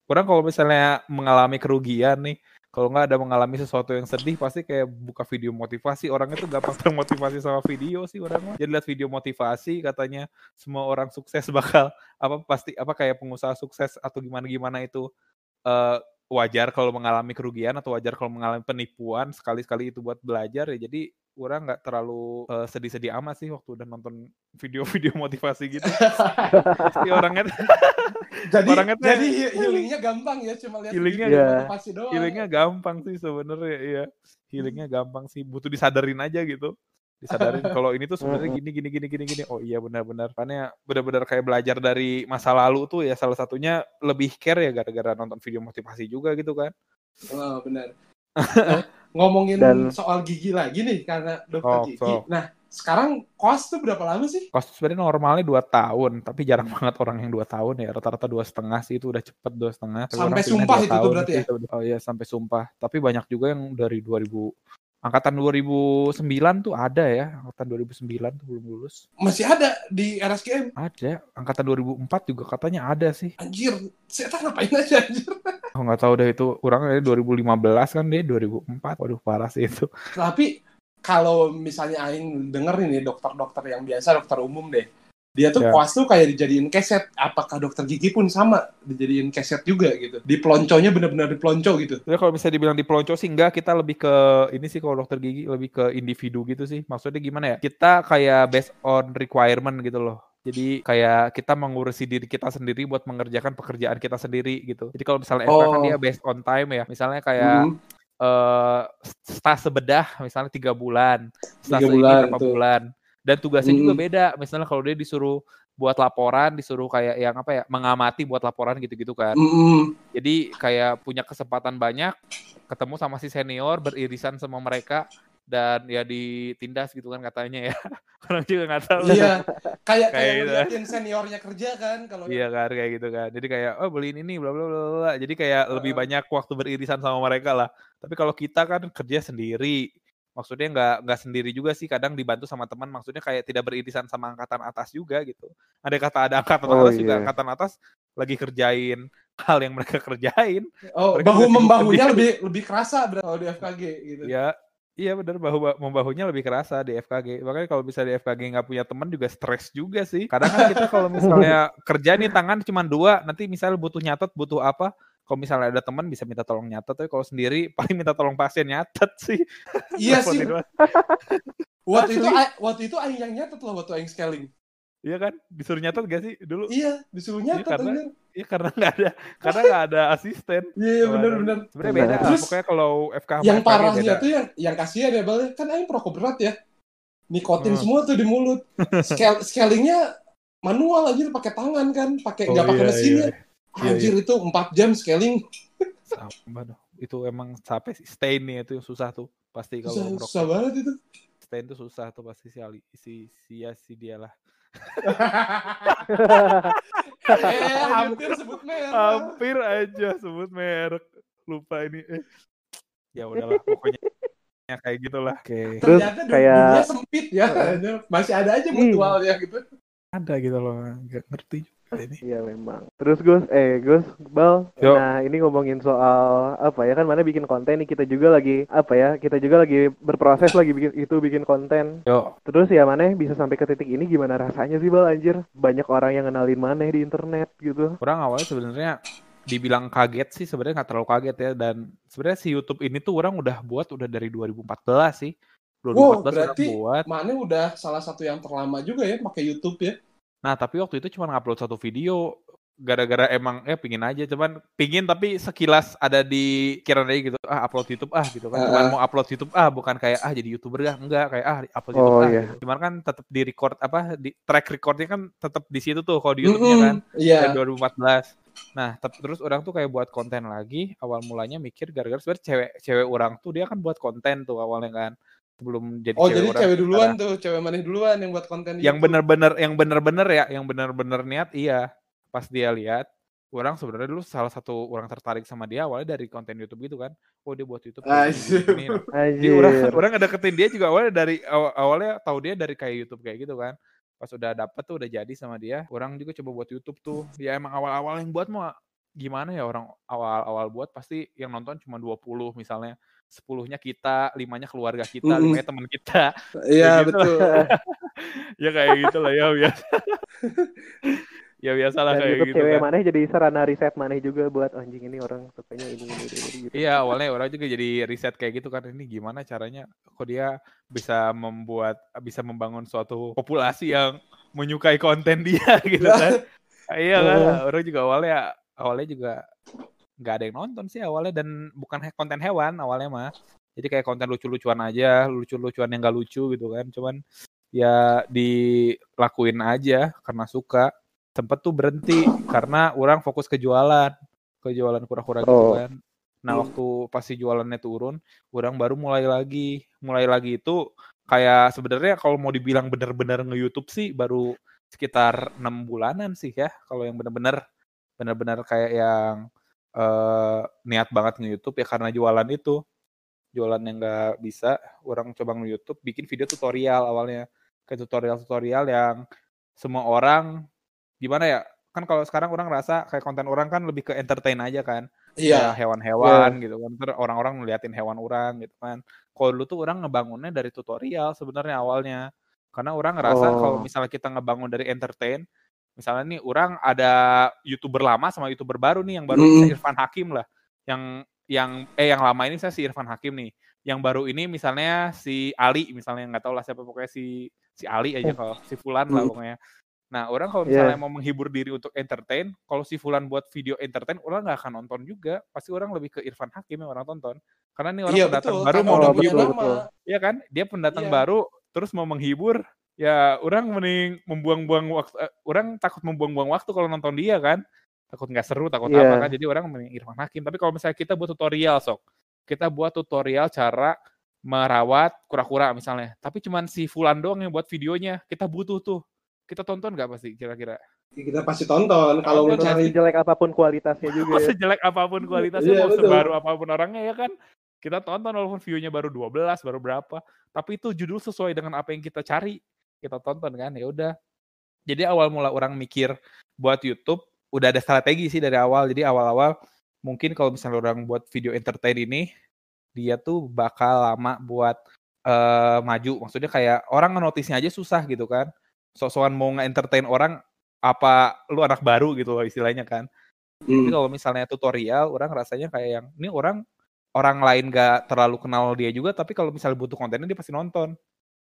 orang kalau misalnya mengalami kerugian nih, kalau nggak ada mengalami sesuatu yang sedih pasti kayak buka video motivasi. Orang itu gampang termotivasi sama video sih orang mah. Jadi lihat video motivasi katanya semua orang sukses bakal apa pasti apa kayak pengusaha sukses atau gimana gimana itu eh, wajar kalau mengalami kerugian atau wajar kalau mengalami penipuan sekali-sekali itu buat belajar. Ya jadi orang nggak terlalu eh, sedih-sedih amat sih waktu udah nonton video-video motivasi gitu. Si orangnya Jadi Orangnya tuh- jadi he- healingnya gampang ya cuma lihat Healingnya motivasi doang. healingnya gampang sih sebenarnya iya healingnya gampang sih butuh disadarin aja gitu disadarin kalau ini tuh sebenarnya gini gini gini gini gini oh iya benar-benar karena benar-benar kayak belajar dari masa lalu tuh ya salah satunya lebih care ya gara-gara nonton video motivasi juga gitu kan Oh, benar. Nah, ngomongin Dan- soal gigi lagi nih karena dokter Oh, gigi. so. Nah, sekarang kos tuh berapa lama sih? kos sebenarnya normalnya dua tahun tapi jarang banget orang yang dua tahun ya rata-rata dua setengah sih itu udah cepet dua setengah Tapi Sampai sumpah itu tuh berarti ya? oh iya sampai sumpah tapi banyak juga yang dari 2000 angkatan 2009 tuh ada ya angkatan 2009 tuh belum lulus Masih ada di RSKM. ada angkatan 2004 juga katanya ada sih Anjir, saya tak ngapain aja anjir. oh nggak tahu deh itu kurang dari 2015 kan dia 2004 waduh parah sih itu Tapi kalau misalnya Aing denger nih dokter-dokter yang biasa, dokter umum deh. Dia tuh Ya. koas tuh kayak dijadiin keset. Apakah dokter gigi pun sama dijadiin keset juga gitu? Di pelonconya bener-bener di pelonco gitu. Jadi kalau bisa dibilang di pelonco sih enggak, kita lebih ke ini sih kalau dokter gigi lebih ke individu gitu sih. Maksudnya gimana ya? Kita kayak based on requirement gitu loh. Jadi kayak kita mengurusi diri kita sendiri buat mengerjakan pekerjaan kita sendiri gitu. Jadi kalau misalnya kan Oh. dia based on time ya. Misalnya kayak Mhm. Eh stase bedah misalnya tiga bulan, stase ini bulan, berapa tuh. bulan. Dan tugasnya juga Mm. beda. Misalnya kalau dia disuruh buat laporan, disuruh kayak yang apa ya, mengamati buat laporan gitu-gitu kan. Mhm. Jadi kayak punya kesempatan banyak, ketemu sama si senior, beririsan sama mereka, dan ya ditindas gitu kan katanya ya. Orang juga nggak tahu. Iya, kayak Kayak kayak gitu. ngeliatin seniornya kerja kan kalau Iya kan kayak gitu kan. Jadi kayak oh beliin ini bla bla bla. Jadi kayak lebih Heeh. banyak waktu beririsan sama mereka lah. Tapi kalau kita kan kerja sendiri. Maksudnya nggak nggak sendiri juga sih. Kadang dibantu sama teman. Maksudnya kayak tidak beririsan sama angkatan atas juga gitu. Ada kata ada angkatan Oh, atas juga iya. angkatan atas lagi kerjain hal yang mereka kerjain. Oh, Mereka bahu membahunya lebih lebih kerasa berarti kalau di FKG gitu. Ya, iya benar bahu membahunya lebih kerasa di FKG. Makanya kalau bisa di FKG nggak punya teman juga stres juga sih. Kadang kan kita kalau misalnya kerja nih tangan cuma dua, nanti misalnya butuh nyatet, butuh apa? Kalau misalnya ada teman bisa minta tolong nyatet, tapi kalau sendiri paling minta tolong pasien nyatet sih. Iya sih. Waktu itu waktu itu Aing yang nyatet loh waktu Aing scaling. Iya kan? Disuruh nyatet gak sih dulu? Iya, disuruh Iya, nyatet karena- anjir. Iya karena nggak ada karena nggak ada asisten. Iya, iya benar benar. Sebenarnya Benar. beda. lah. Terus, Pokoknya kalau FK Yang parahnya tuh yang yang kasihan ya Bal, kan Aing perokok berat ya. Nikotin Hmm. semua tuh di mulut. Scale scalingnya manual aja pakai tangan kan, pakai nggak Oh, pakai iya, mesinnya. iya. Iya, Anjir itu 4 jam scaling. Sama dong. Itu emang capek sih. Stain nih itu yang susah tuh. Pasti kalau Susah, merokok. susah banget itu. Stain tuh susah tuh pasti si Ali, si si ya si dia lah. Eh, hampir sebut merek. Hampir aja sebut merek. Lupa ini. Eh. Ya udahlah pokoknya ya kayak gitulah. Oke. Terus Ternyata kayak- dunia sempit ya. Masih ada aja Hmm. mutualnya gitu. Ada gitu loh. Gak ngerti ini. Iya memang. Terus Gus, eh Gus, Bal. Yo. Nah ini ngomongin soal apa ya kan mana bikin konten nih kita juga lagi apa ya kita juga lagi berproses lagi bikin itu bikin konten. Yo, Terus ya mana bisa sampai ke titik ini gimana rasanya sih Bal anjir? Banyak orang yang kenalin mana di internet gitu. orang awalnya sebenarnya dibilang kaget sih sebenarnya nggak terlalu kaget ya dan sebenarnya si YouTube ini tuh orang udah buat udah dari 2014 sih. 2014 Wow, berarti buat. Mane udah salah satu yang terlama juga ya pakai YouTube ya. Nah, tapi waktu itu cuma ngupload satu video gara-gara emang ya pingin aja cuman pingin tapi sekilas ada di kiraan aja gitu ah upload YouTube ah gitu kan cuman ah. mau upload YouTube ah bukan kayak ah jadi youtuber ya enggak kayak ah upload Oh, YouTube ah iya. gitu. cuman kan tetap di record apa di track recordnya kan tetap di situ tuh kalau di YouTube-nya kan Iya. dari 2014 nah tapi terus orang tuh kayak buat konten lagi awal mulanya mikir gara-gara sebenarnya cewek cewek orang tuh dia kan buat konten tuh awalnya kan sebelum jadi Oh, cewek jadi orang cewek duluan tuh, cewek maneh duluan yang buat konten yang YouTube. bener-bener yang bener-bener ya yang bener-bener niat iya. Pas dia lihat orang sebenarnya dulu salah satu orang tertarik sama dia awalnya dari konten YouTube gitu kan. Oh dia buat YouTube gini. Jadi orang orang ngedeketin dia juga awalnya dari aw- awalnya tahu dia dari kayak YouTube kayak gitu kan. Pas udah dapet tuh udah jadi sama dia orang juga coba buat YouTube tuh. Ya emang awal-awal yang buat mau gimana ya orang awal-awal buat pasti yang nonton cuma 20 misalnya sepuluhnya kita limanya keluarga kita Mm-mm. limanya teman kita Iya, gitu betul. ya kayak gitu lah ya biasa ya biasa lah kayak gitu cewek kan. maneh jadi sarana riset maneh juga buat anjing ini orang sukanya ini ini, ini, ini, gitu. Iya awalnya orang juga jadi riset kayak gitu kan ini gimana caranya kok dia bisa membuat bisa membangun suatu populasi yang menyukai konten dia gitu kan. iya kan orang juga awalnya awalnya juga nggak ada yang nonton sih awalnya dan bukan he- konten hewan awalnya mah Jadi kayak konten lucu-lucuan aja, lucu-lucuan yang gak lucu gitu kan. Cuman ya dilakuin aja karena suka. Sempet tuh berhenti karena orang fokus ke jualan. Ke jualan kura-kura gitu Oh. kan. Nah waktu pasti jualannya turun, orang baru mulai lagi. Mulai lagi itu kayak sebenarnya kalau mau dibilang bener-bener nge-YouTube sih baru sekitar enam bulanan sih ya. Kalau yang bener-bener bener-bener kayak yang eh, niat banget nge-YouTube ya karena jualan itu. Jualan yang nggak bisa orang coba nge-YouTube bikin video tutorial awalnya. Kayak tutorial-tutorial yang semua orang gimana ya kan kalau sekarang orang rasa kayak konten orang kan lebih ke entertain aja kan. Iya. kayak hewan-hewan gitu kan Terus orang-orang ngeliatin hewan orang gitu kan. Kalau dulu tuh orang ngebangunnya dari tutorial sebenarnya awalnya. Karena orang ngerasa Oh. kalau misalnya kita ngebangun dari entertain misalnya nih orang ada youtuber lama sama youtuber baru nih yang baru Mm. Irfan Hakim lah yang yang eh yang lama ini saya si Irfan Hakim nih yang baru ini misalnya si Ali misalnya nggak tahu lah siapa pokoknya si si Ali aja kalau si Fulan lah Mm. pokoknya nah orang kalau Iya. misalnya mau menghibur diri untuk entertain kalau si Fulan buat video entertain orang nggak akan nonton juga pasti orang lebih ke Irfan Hakim yang orang tonton karena ini orang Iya pendatang betul. baru mau udah Oh, punya betul, nama. betul. Iya kan? Dia pendatang Iya. baru terus mau menghibur. Ya, orang mending membuang-buang waktu eh, orang takut membuang-buang waktu kalau nonton dia kan. Takut nggak seru, takut Iya. apa kan. Jadi orang mending Irfan Hakim. Tapi kalau misalnya kita buat tutorial, sok. Kita buat tutorial cara merawat kura-kura misalnya. Tapi cuman si Fulan doang yang buat videonya. Kita butuh tuh. Kita tonton nggak pasti kira-kira? Kita pasti tonton kalau Tonton, mencari Sejelek apa pun kualitasnya juga Mau ya. sejelek apa pun kualitasnya, Iya, mau betul. sebaru apa pun orangnya ya kan. Kita tonton walaupun view-nya baru 12, baru berapa. Tapi itu judul sesuai dengan apa yang kita cari. Kita tonton kan, ya udah. Jadi awal mula orang mikir buat YouTube, udah ada strategi sih dari awal. Jadi awal-awal mungkin kalau misalnya orang buat video entertain ini, dia tuh bakal lama buat eh, maju. Maksudnya kayak orang ngenotisnya aja susah gitu kan. Sok-sokan mau nge-entertain orang, apa lu anak baru gitu loh istilahnya kan. Tapi Hmm. kalau misalnya tutorial, orang rasanya kayak yang ini orang orang lain gak terlalu kenal dia juga, tapi kalau misalnya butuh kontennya dia pasti nonton.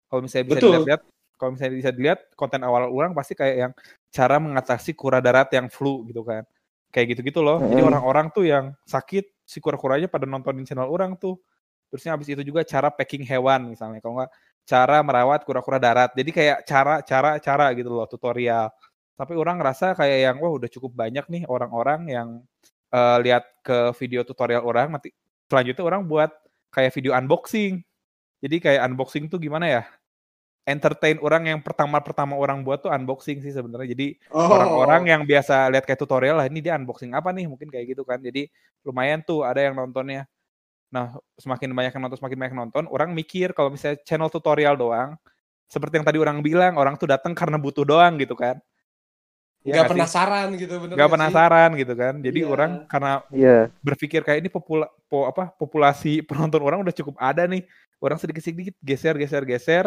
Kalau misalnya bisa dilihat, kalau misalnya bisa dilihat konten awal orang pasti kayak yang cara mengatasi kura darat yang flu gitu kan. Kayak gitu-gitu loh. Jadi orang-orang tuh yang sakit si kura-kuranya pada nontonin channel orang tuh. Terusnya habis itu juga cara packing hewan misalnya. Kalau nggak cara merawat kura-kura darat. Jadi kayak cara cara cara gitu loh tutorial. Tapi orang ngerasa kayak yang wah udah cukup banyak nih orang-orang yang eh, lihat ke video tutorial orang nanti selanjutnya orang buat kayak video unboxing. Jadi kayak unboxing tuh gimana ya? Entertain orang yang pertama-pertama orang buat tuh unboxing sih sebenarnya. Jadi Oh. orang-orang yang biasa lihat kayak tutorial lah ini dia unboxing apa nih mungkin kayak gitu kan. Jadi lumayan tuh ada yang nontonnya. Nah, semakin banyak yang nonton, semakin banyak yang nonton, orang mikir kalau misalnya channel tutorial doang, seperti yang tadi orang bilang, orang tuh datang karena butuh doang gitu kan. Iya Gak sih? penasaran gitu bener Gak sih? penasaran gitu kan. Jadi Iya. orang karena Iya. berpikir kayak ini popula, po, apa populasi penonton orang udah cukup ada nih. Orang sedikit-sedikit geser geser geser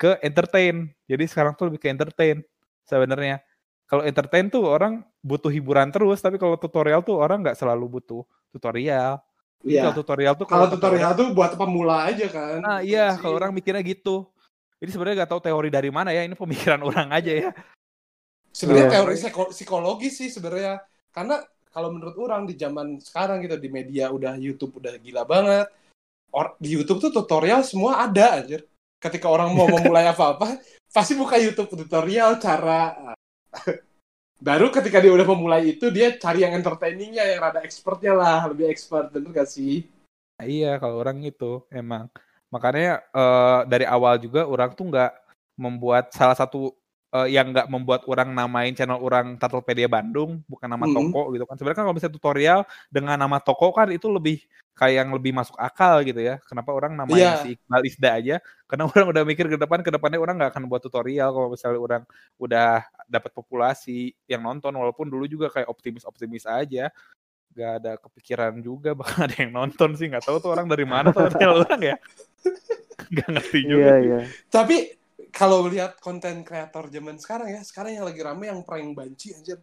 ke entertain. Jadi sekarang tuh lebih ke entertain sebenarnya. Kalau entertain tuh orang butuh hiburan terus, tapi kalau tutorial tuh orang nggak selalu butuh tutorial. Iya. Kalau tutorial tuh Kalau tutorial orang- tuh buat pemula aja kan. Nah iya, kalau orang mikirnya gitu. Jadi sebenarnya nggak tahu teori dari mana ya, ini pemikiran orang aja ya. sebenarnya Iya. teori psiko- psikologis sih sebenarnya. Karena kalau menurut orang di zaman sekarang gitu di media udah YouTube udah gila banget. Or, di YouTube tuh tutorial semua ada anjir. Ketika orang mau memulai apa-apa, pasti buka YouTube tutorial cara baru ketika dia udah memulai itu dia cari yang entertainingnya yang rada expertnya lah lebih expert bener gak sih Nah, iya, kalau orang itu emang. Makanya eh, dari awal juga orang tuh nggak membuat salah satu eh, yang nggak membuat orang namain channel orang Turtlepedia Bandung, bukan nama Mhm. toko gitu kan. Sebenarnya kan kalau misalnya tutorial dengan nama toko kan itu lebih kayak yang lebih masuk akal gitu ya. Kenapa orang namain Iya. si Iqbal Isda aja? Karena orang udah mikir ke depan, ke depannya orang nggak akan buat tutorial kalau misalnya orang udah dapat populasi yang nonton, walaupun dulu juga kayak optimis-optimis aja gak ada kepikiran juga bakal ada yang nonton sih nggak tahu tuh orang dari mana tuh channel orang ya nggak ngerti juga Iya, sih. iya. tapi kalau lihat konten kreator zaman sekarang ya sekarang yang lagi rame yang prank banci anjir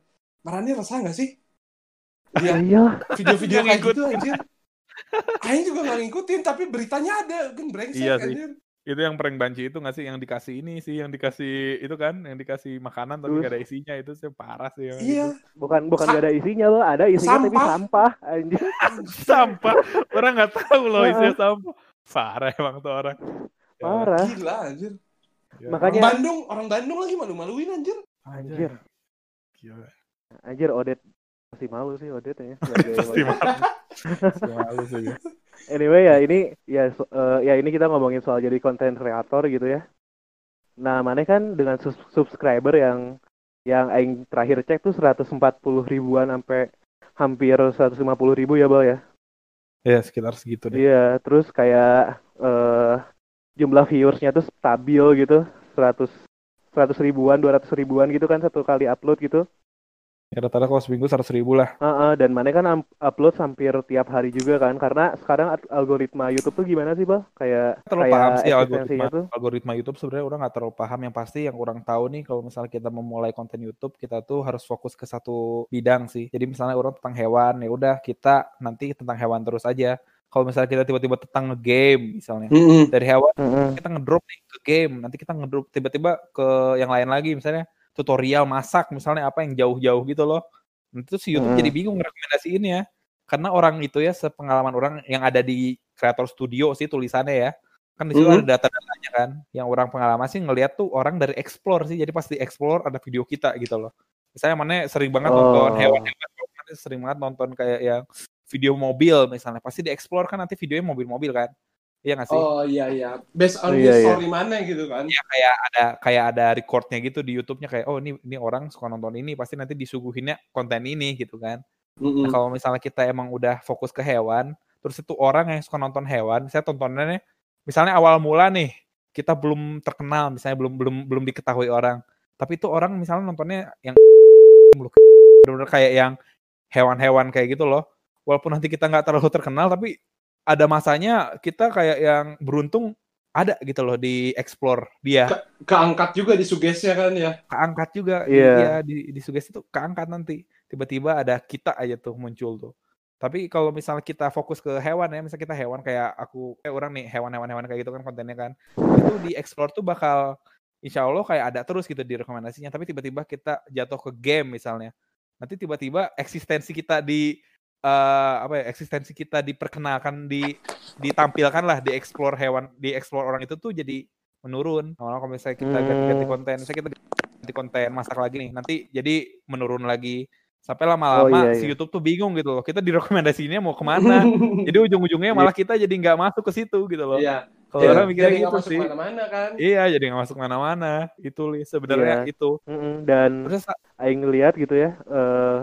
Marani resah gak sih Ya lihat iyalah. video-video kayak ngikut. gitu anjir Aing juga gak ngikutin tapi beritanya ada kan brengsek Iya sih. anjir itu yang prank banci itu nggak sih yang dikasih ini sih yang dikasih itu kan yang dikasih makanan tapi Terus? gak ada isinya itu sih parah sih yang iya Bukan bukan Sa- gak ada isinya loh, ada isinya tapi Sampah. sampah anjir. sampah orang nggak tahu loh isinya sampah Parah emang tuh orang. Parah. Gila anjir. Ya. Makanya- Orang Bandung, orang Bandung lagi malu-maluin anjir. Anjir. Gila. Anjir Odet masih malu sih Odet ya. Pasti malu. Pasti malu sih. Anyway ya ini ya so- eh, ya ini kita ngomongin soal jadi konten kreator gitu ya. Nah, mana kan dengan sus- subscriber yang yang aing terakhir cek tuh 140 ribuan sampai hampir 150 ribu ya, Bal ya. Ya sekitar segitu deh. Iya, terus kayak eh jumlah viewersnya tuh stabil gitu, 100 100 ribuan, 200 ribuan gitu kan satu kali upload gitu. Ya rata-rata kalau seminggu seratus ribu lah. Heeh, dan mana kan upload hampir tiap hari juga kan, karena sekarang algoritma YouTube tuh gimana sih, Bal? Kayak terlalu kayak paham sih algoritma tuh. algoritma YouTube sebenarnya orang nggak terlalu paham yang pasti yang orang tahu nih kalau misalnya kita memulai konten YouTube kita tuh harus fokus ke satu bidang sih jadi misalnya orang tentang hewan ya udah kita nanti tentang hewan terus aja kalau misalnya kita tiba-tiba tentang game misalnya dari hewan Heeh. kita ngedrop nih ke game nanti kita ngedrop tiba-tiba ke yang lain lagi misalnya tutorial masak misalnya apa yang jauh-jauh gitu loh nanti tuh si YouTube Hmm. jadi bingung rekomendasiin ya karena orang itu ya sepengalaman orang yang ada di kreator studio sih tulisannya ya kan di situ Hmm. ada data-datanya kan yang orang pengalaman sih ngelihat tuh orang dari explore sih jadi pas di explore ada video kita gitu loh misalnya mana sering banget nonton Oh. hewan-hewan mana sering banget nonton kayak yang video mobil misalnya pasti di explore kan nanti videonya mobil-mobil kan iya nggak sih Oh iya iya. Based on Iya, his iya. story mana gitu kan. ya kayak ada kayak ada recordnya gitu di YouTube-nya kayak oh ini ini orang suka nonton ini pasti nanti disuguhinnya konten ini gitu kan. Mm-mm. Nah, kalau misalnya kita emang udah fokus ke hewan, terus itu orang yang suka nonton hewan, saya tontonannya misalnya awal mula nih kita belum terkenal, misalnya belum belum belum diketahui orang, tapi itu orang misalnya nontonnya yang bener-bener kayak yang hewan-hewan kayak gitu loh. Walaupun nanti kita nggak terlalu terkenal, tapi ada masanya kita kayak yang beruntung ada gitu loh di explore dia. Keangkat juga di sugesnya kan ya. keangkat juga. Iya. iya di di sugesti tuh keangkat nanti. Tiba-tiba ada kita aja tuh muncul tuh. Tapi kalau misalnya kita fokus ke hewan ya misalnya kita hewan kayak aku kayak orang nih hewan-hewan hewan kayak gitu kan kontennya kan. Itu di explore tuh bakal insya Allah kayak ada terus gitu di rekomendasinya. Tapi tiba-tiba kita jatuh ke game misalnya. Nanti tiba-tiba eksistensi kita di eh, apa ya eksistensi kita diperkenalkan di ditampilkan lah di explore hewan di explore orang itu tuh jadi menurun kalau kalau misalnya kita ganti-ganti Hmm. konten misalnya kita ganti konten masak lagi nih nanti jadi menurun lagi sampai lama-lama Oh, iya, si iya. YouTube tuh bingung gitu loh kita direkomendasinya mau ke mana jadi ujung-ujungnya malah kita jadi nggak masuk ke situ gitu loh Iya. kalau Iya, orang mikirnya gitu masuk sih mana-mana kan. iya jadi nggak masuk mana-mana itu li sebenarnya Iya. itu Mm-mm, Dan terus aing ngeliat gitu ya eh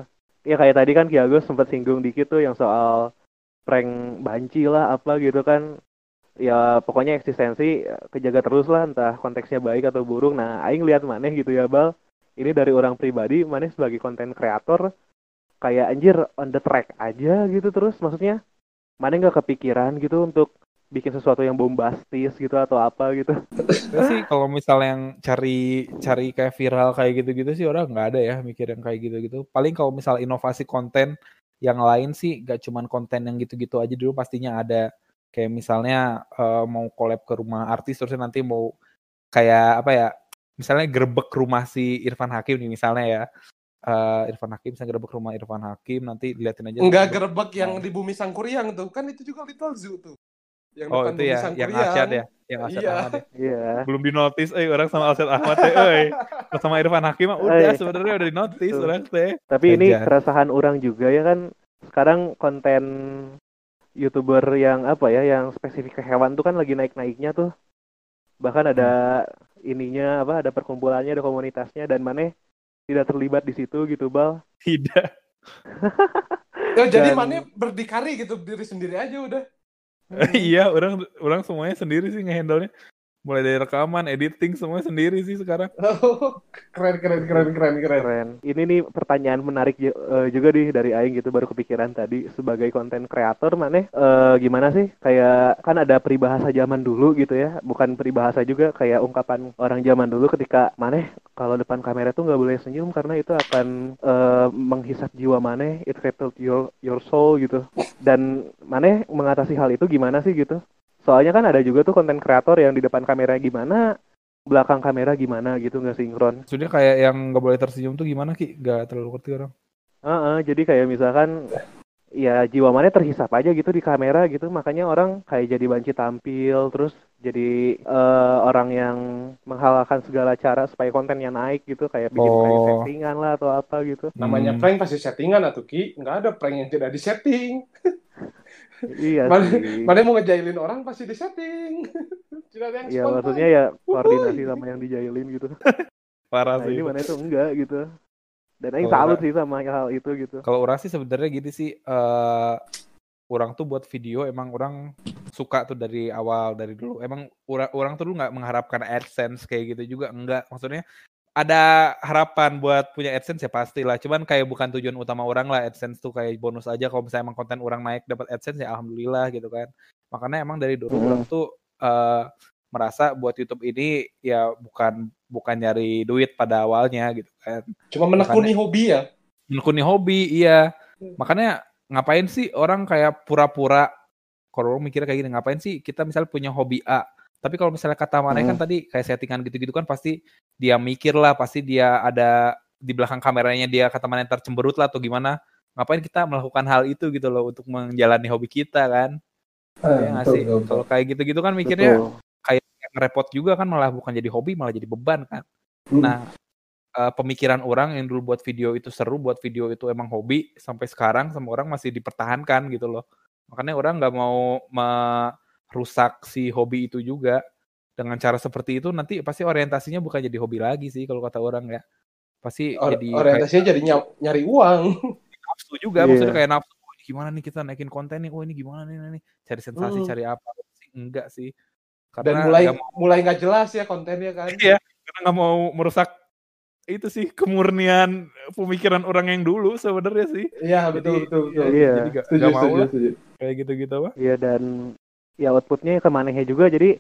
ya kayak tadi kan Kiago sempat singgung dikit tuh yang soal prank banci lah apa gitu kan. Ya pokoknya eksistensi eh, kejaga terus lah entah konteksnya baik atau buruk. Nah aing lihat maneh gitu ya bal. Ini dari orang pribadi maneh sebagai konten kreator kayak anjir on the track aja gitu terus. Maksudnya maneh nggak kepikiran gitu untuk bikin sesuatu yang bombastis gitu atau apa gitu sih kalau misalnya yang cari cari kayak viral kayak gitu-gitu sih orang nggak ada ya mikir yang kayak gitu-gitu. Paling kalau misal inovasi konten yang lain sih gak cuman konten yang gitu-gitu aja dulu pastinya ada. Kayak misalnya eh, mau collab ke rumah artis terus nanti mau kayak apa ya? Misalnya gerbek rumah si Irfan Hakim nih misalnya ya. Eh, Irfan Hakim saya gerbek rumah Irfan Hakim nanti diliatin aja. Enggak gerbek- yang di bumi Sangkuriang tuh. Kan itu juga Little Zoo tuh. Yang Oh depan itu ya, yang. Arsyad ya, yang Arsyad Iya. Ahmad ya. iya belum dinotis eh orang sama Alset Ahmad teh euy. Kalau sama Irfan Hakim mah udah Eh. sebenarnya udah dinotis orang teh. Tapi ini keresahan orang juga ya kan. Sekarang konten YouTuber yang apa ya, yang spesifik ke hewan tuh kan lagi naik-naiknya tuh. Bahkan ada ininya apa, ada perkumpulannya, ada komunitasnya dan maneh tidak terlibat di situ gitu, Bal. Tidak. Ya, jadi Dan- mana berdikari gitu diri sendiri aja udah. iya, orang orang semuanya sendiri sih ngehandle-nya. Mulai dari rekaman, editing semuanya sendiri sih sekarang. keren keren keren keren keren. Keren. Ini nih pertanyaan menarik ju- eh, juga nih dari Aing gitu baru kepikiran tadi sebagai konten kreator maneh eh, gimana sih kayak kan ada peribahasa zaman dulu gitu ya bukan peribahasa juga kayak ungkapan orang zaman dulu ketika maneh kalau depan kamera tuh nggak boleh senyum karena itu akan eh, menghisap jiwa maneh it rattled your your soul gitu dan maneh mengatasi hal itu gimana sih gitu soalnya kan ada juga tuh konten kreator yang di depan kamera gimana belakang kamera gimana gitu nggak sinkron Maksudnya kayak yang nggak boleh tersenyum tuh gimana Ki? Gak terlalu ngerti orang. Heeh, jadi kayak misalkan ya jiwa mana terhisap aja gitu di kamera gitu makanya orang kayak jadi banci tampil terus jadi eh, orang yang menghalalkan segala cara supaya kontennya naik gitu kayak bikin kayak Oh. settingan lah atau apa gitu Namanya Hmm. prank pasti settingan atau Ki. Nggak ada prank yang tidak disetting. iya Mana, sih. mana mau ngejailin orang pasti ada yang Iya maksudnya ya koordinasi sama yang dijailin gitu. Parah nah sih. ini mana itu enggak gitu. Dan Aing Kalau salut sih sama hal itu gitu. Kalau orang sih sebenarnya gini sih, eh orang tuh buat video emang orang suka tuh dari awal dari dulu. Emang orang orang tuh dulu nggak mengharapkan AdSense kayak gitu juga enggak. Maksudnya ada harapan buat punya AdSense ya pastilah. Cuman kayak bukan tujuan utama orang lah AdSense tuh kayak bonus aja kalau misalnya emang konten orang naik dapat AdSense ya alhamdulillah gitu kan. Makanya emang dari dulu Hmm. orang tuh eh merasa buat YouTube ini ya bukan bukan nyari duit pada awalnya gitu kan Cuma menekuni hobi ya. menekuni hobi iya makanya ngapain sih orang kayak pura-pura kalau orang mikirnya kayak gini ngapain sih kita misalnya punya hobi A tapi kalau misalnya kata mana kan Hmm. tadi kayak settingan gitu-gitu kan pasti dia mikir lah pasti dia ada di belakang kameranya dia kata mana ntar cemberut lah atau gimana ngapain kita melakukan hal itu gitu loh untuk menjalani hobi kita kan ya nggak sih kalau kayak gitu-gitu kan mikirnya betul ngerepot juga kan malah bukan jadi hobi malah jadi beban kan Hmm. Nah, eh, pemikiran orang yang dulu buat video itu seru, buat video itu emang hobi, sampai sekarang sama orang masih dipertahankan gitu loh. Makanya orang nggak mau merusak si hobi itu juga dengan cara seperti itu nanti pasti orientasinya bukan jadi hobi lagi sih kalau kata orang ya. Pasti Or- jadi orientasinya jadi ny- nyari uang. kayak nafsu juga, Iya. maksudnya kayak nafsu. "Oh, ini gimana nih kita naikin konten nih? Oh ini gimana nih? nih? Cari sensasi, Hmm. cari apa? Sih enggak sih. Dan Karena mulai nggak mau- mulai nggak jelas ya kontennya kan. Iya. karena nggak mau merusak itu sih kemurnian pemikiran orang yang dulu sebenarnya sih Iya Jadi, betul betul betul. Iya. jadi gak, Setuju, gak mau setuju, lah setuju. kayak gitu-gitu apa Iya dan ya outputnya ke manehnya juga jadi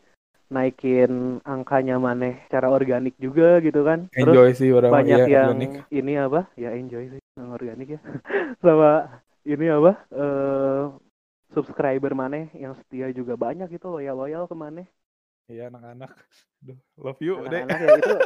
naikin angkanya maneh secara organik juga gitu kan. Terus enjoy sih orang banyak iya, yang organik. ini apa? Ya enjoy sih yang organik ya. Sama ini apa? eh subscriber maneh yang setia juga banyak itu loyal-loyal ke maneh. iya anak-anak love you deh Anak-anak ya itu.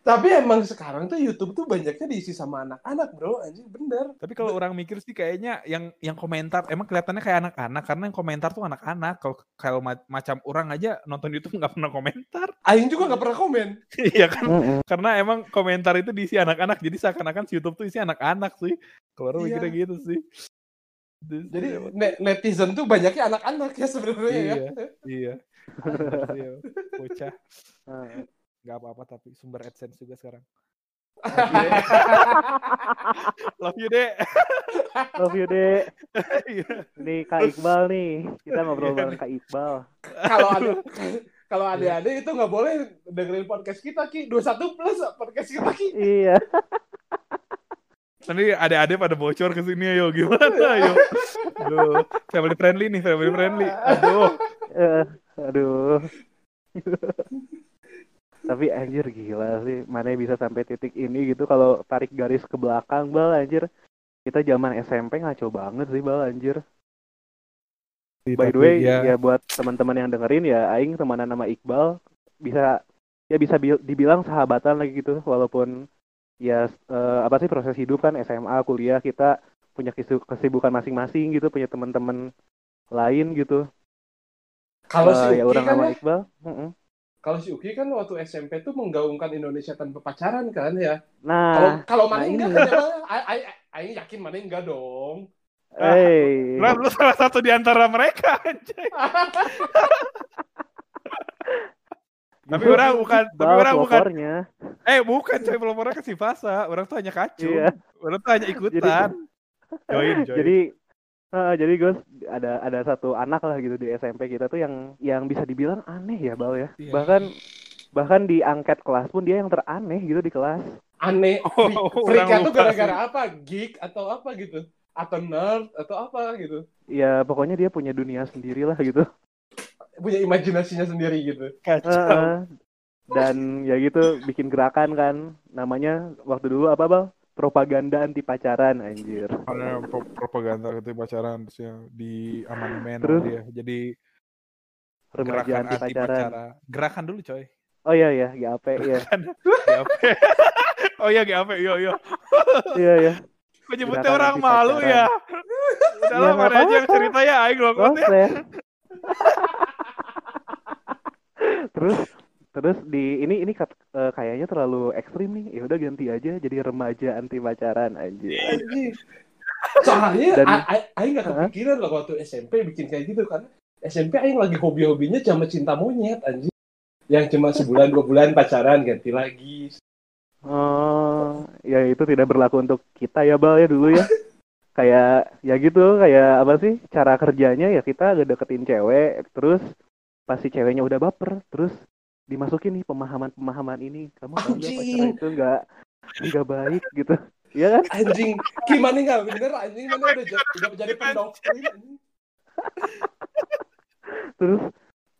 Tapi emang sekarang tuh YouTube tuh banyaknya diisi sama anak-anak bro, anjing bener. tapi kalau orang mikir sih kayaknya yang yang komentar emang kelihatannya kayak anak-anak karena yang komentar tuh anak-anak kalau kalau ma- macam orang aja nonton YouTube nggak pernah komentar Aing juga nggak pernah komen. iya kan karena emang komentar itu diisi anak-anak jadi seakan-akan si YouTube tuh isi anak-anak sih kalau orang Iya. mikirnya gitu sih Jadi iya, ne- netizen tuh banyaknya anak-anak ya sebenarnya ya. Iya. Iya ya. bocah Nah, nggak apa-apa tapi sumber AdSense juga sekarang Iya. love you deh Love you, Dek. Iya. Ini Kak Iqbal nih. Kita ngobrol Iya, bareng Kak Iqbal. Kalau ada kalau adik-adik itu nggak boleh dengerin podcast kita ki 21 plus podcast kita ki. Iya. Nanti ada-ada pada bocor ke sini ayo gimana ayo. Aduh, family friendly nih, family friendly. Aduh. Aduh. Tapi anjir gila sih, mana bisa sampai titik ini gitu kalau tarik garis ke belakang bal anjir. Kita zaman SMP ngaco banget sih bal anjir. By the way, ya, ya buat teman-teman yang dengerin ya aing temenan nama Iqbal bisa ya bisa bil- dibilang sahabatan lagi gitu walaupun ya eh, apa sih proses hidup kan SMA, kuliah kita punya kesi- kesibukan masing-masing gitu, punya teman-teman lain gitu. Kalau Eh, si ya Uki orang kan ya, Iqbal. mm-mm. kalau si Uki kan waktu SMP tuh menggaungkan Indonesia tanpa pacaran kan ya. Kalau Nah, kalau nah mana ini. enggak kan ya, Aing yakin mana enggak dong. hey, Lah, lu salah satu di antara mereka anjay. Tapi orang bukan, tapi orang bukan. pelopornya. Eh, bukan coy pelopornya ke si Fasa. Orang tuh hanya kacung. Iya. Orang tuh hanya ikutan. join, join. Jadi eh, jadi Gus ada ada satu anak lah gitu di SMP kita tuh yang yang bisa dibilang aneh ya Bal ya. Iya. Bahkan bahkan di angket kelas pun dia yang teraneh gitu di kelas. Aneh. Oh, Freak orang tuh gara-gara apa? Geek atau apa gitu? Atau nerd atau apa gitu? Ya pokoknya dia punya dunia sendiri lah gitu. Punya imajinasinya sendiri gitu. Kacau. Heeh. dan ya gitu bikin gerakan kan namanya waktu dulu apa Bal? Propaganda anti pacaran anjir. Karena pro- propaganda itu pacaran terus ya di amandemen Terus? dia. Jadi Remaja gerakan anti anti pacaran. pacaran. Gerakan dulu coy. Oh iya ya, GAP ya. GAP. oh iya GAP, iya iya. Iya ya. Kok nyebutnya Gerakan orang anti malu pacaran. ya? Udah lah, Ya, nggak mana aja yang cerita ya, Aing loh ya. Terus terus di ini ini kat- eh, kayaknya terlalu ekstrim nih. Ya udah ganti aja jadi remaja anti pacaran anjir. Anjing. Soalnya Dan- A- A- Aing nggak kepikiran loh waktu SMP bikin kayak gitu kan. SMP Aing lagi hobi-hobinya sama cinta monyet anjing. Yang cuma sebulan dua bulan pacaran ganti lagi. Oh, ya itu tidak berlaku untuk kita ya Bal ya dulu ya. kayak ya gitu, kayak apa sih cara kerjanya ya kita deketin cewek, terus pas si ceweknya udah baper, terus dimasukin nih pemahaman-pemahaman ini. Kamu tahu nggak pacaran itu nggak nggak baik gitu. Iya kan? Anjing, gimana nggak bener anjing mana udah jadi, udah jadi pendoktrin. Terus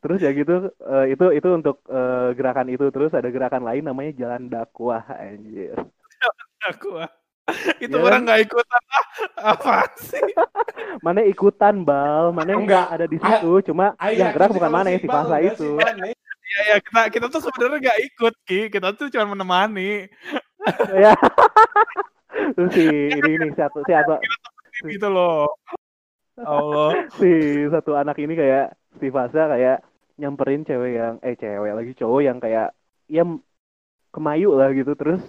terus ya gitu eh, itu itu untuk eh, gerakan itu terus ada gerakan lain namanya jalan dakwah anjir. Aku ah. Itu Ya orang kan? nggak ikutan ah. Apa sih? Mana ikutan Bal, mana Enggak. ada di situ, cuma Aing yang gerak bukan mana si si Iqbal Fasa enggak itu. Bang. Ya, ya kita kita tuh sebenarnya nggak ikut ki. Kita tuh cuma menemani. ya. Terus si ini ini satu si satu Gitu loh. Allah. si satu anak ini kayak si Fasa kayak nyamperin cewek yang eh cewek lagi cowok yang kayak ya kemayu lah gitu terus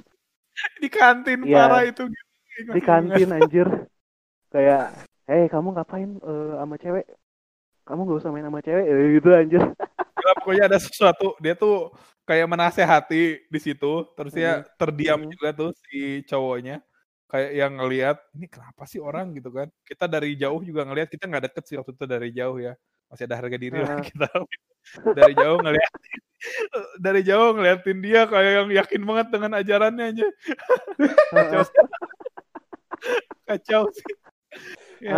Di kantin Iya. parah itu. gitu. di kantin anjir kayak eh kamu ngapain eh, sama cewek kamu gak usah main sama cewek eh, gitu anjir Gila, pokoknya ada sesuatu dia tuh kayak menasehati di situ. Terus dia terdiam Hmm. juga tuh si cowoknya. Kayak yang ngelihat ini kenapa sih orang? gitu kan. Kita dari jauh juga ngelihat kita nggak deket sih waktu itu dari jauh ya. Masih ada harga diri lah Ah. kita dari jauh ngeliat dari jauh ngeliatin dia kayak yang yakin banget dengan ajarannya aja. Kacau sih. kacau sih. Ya.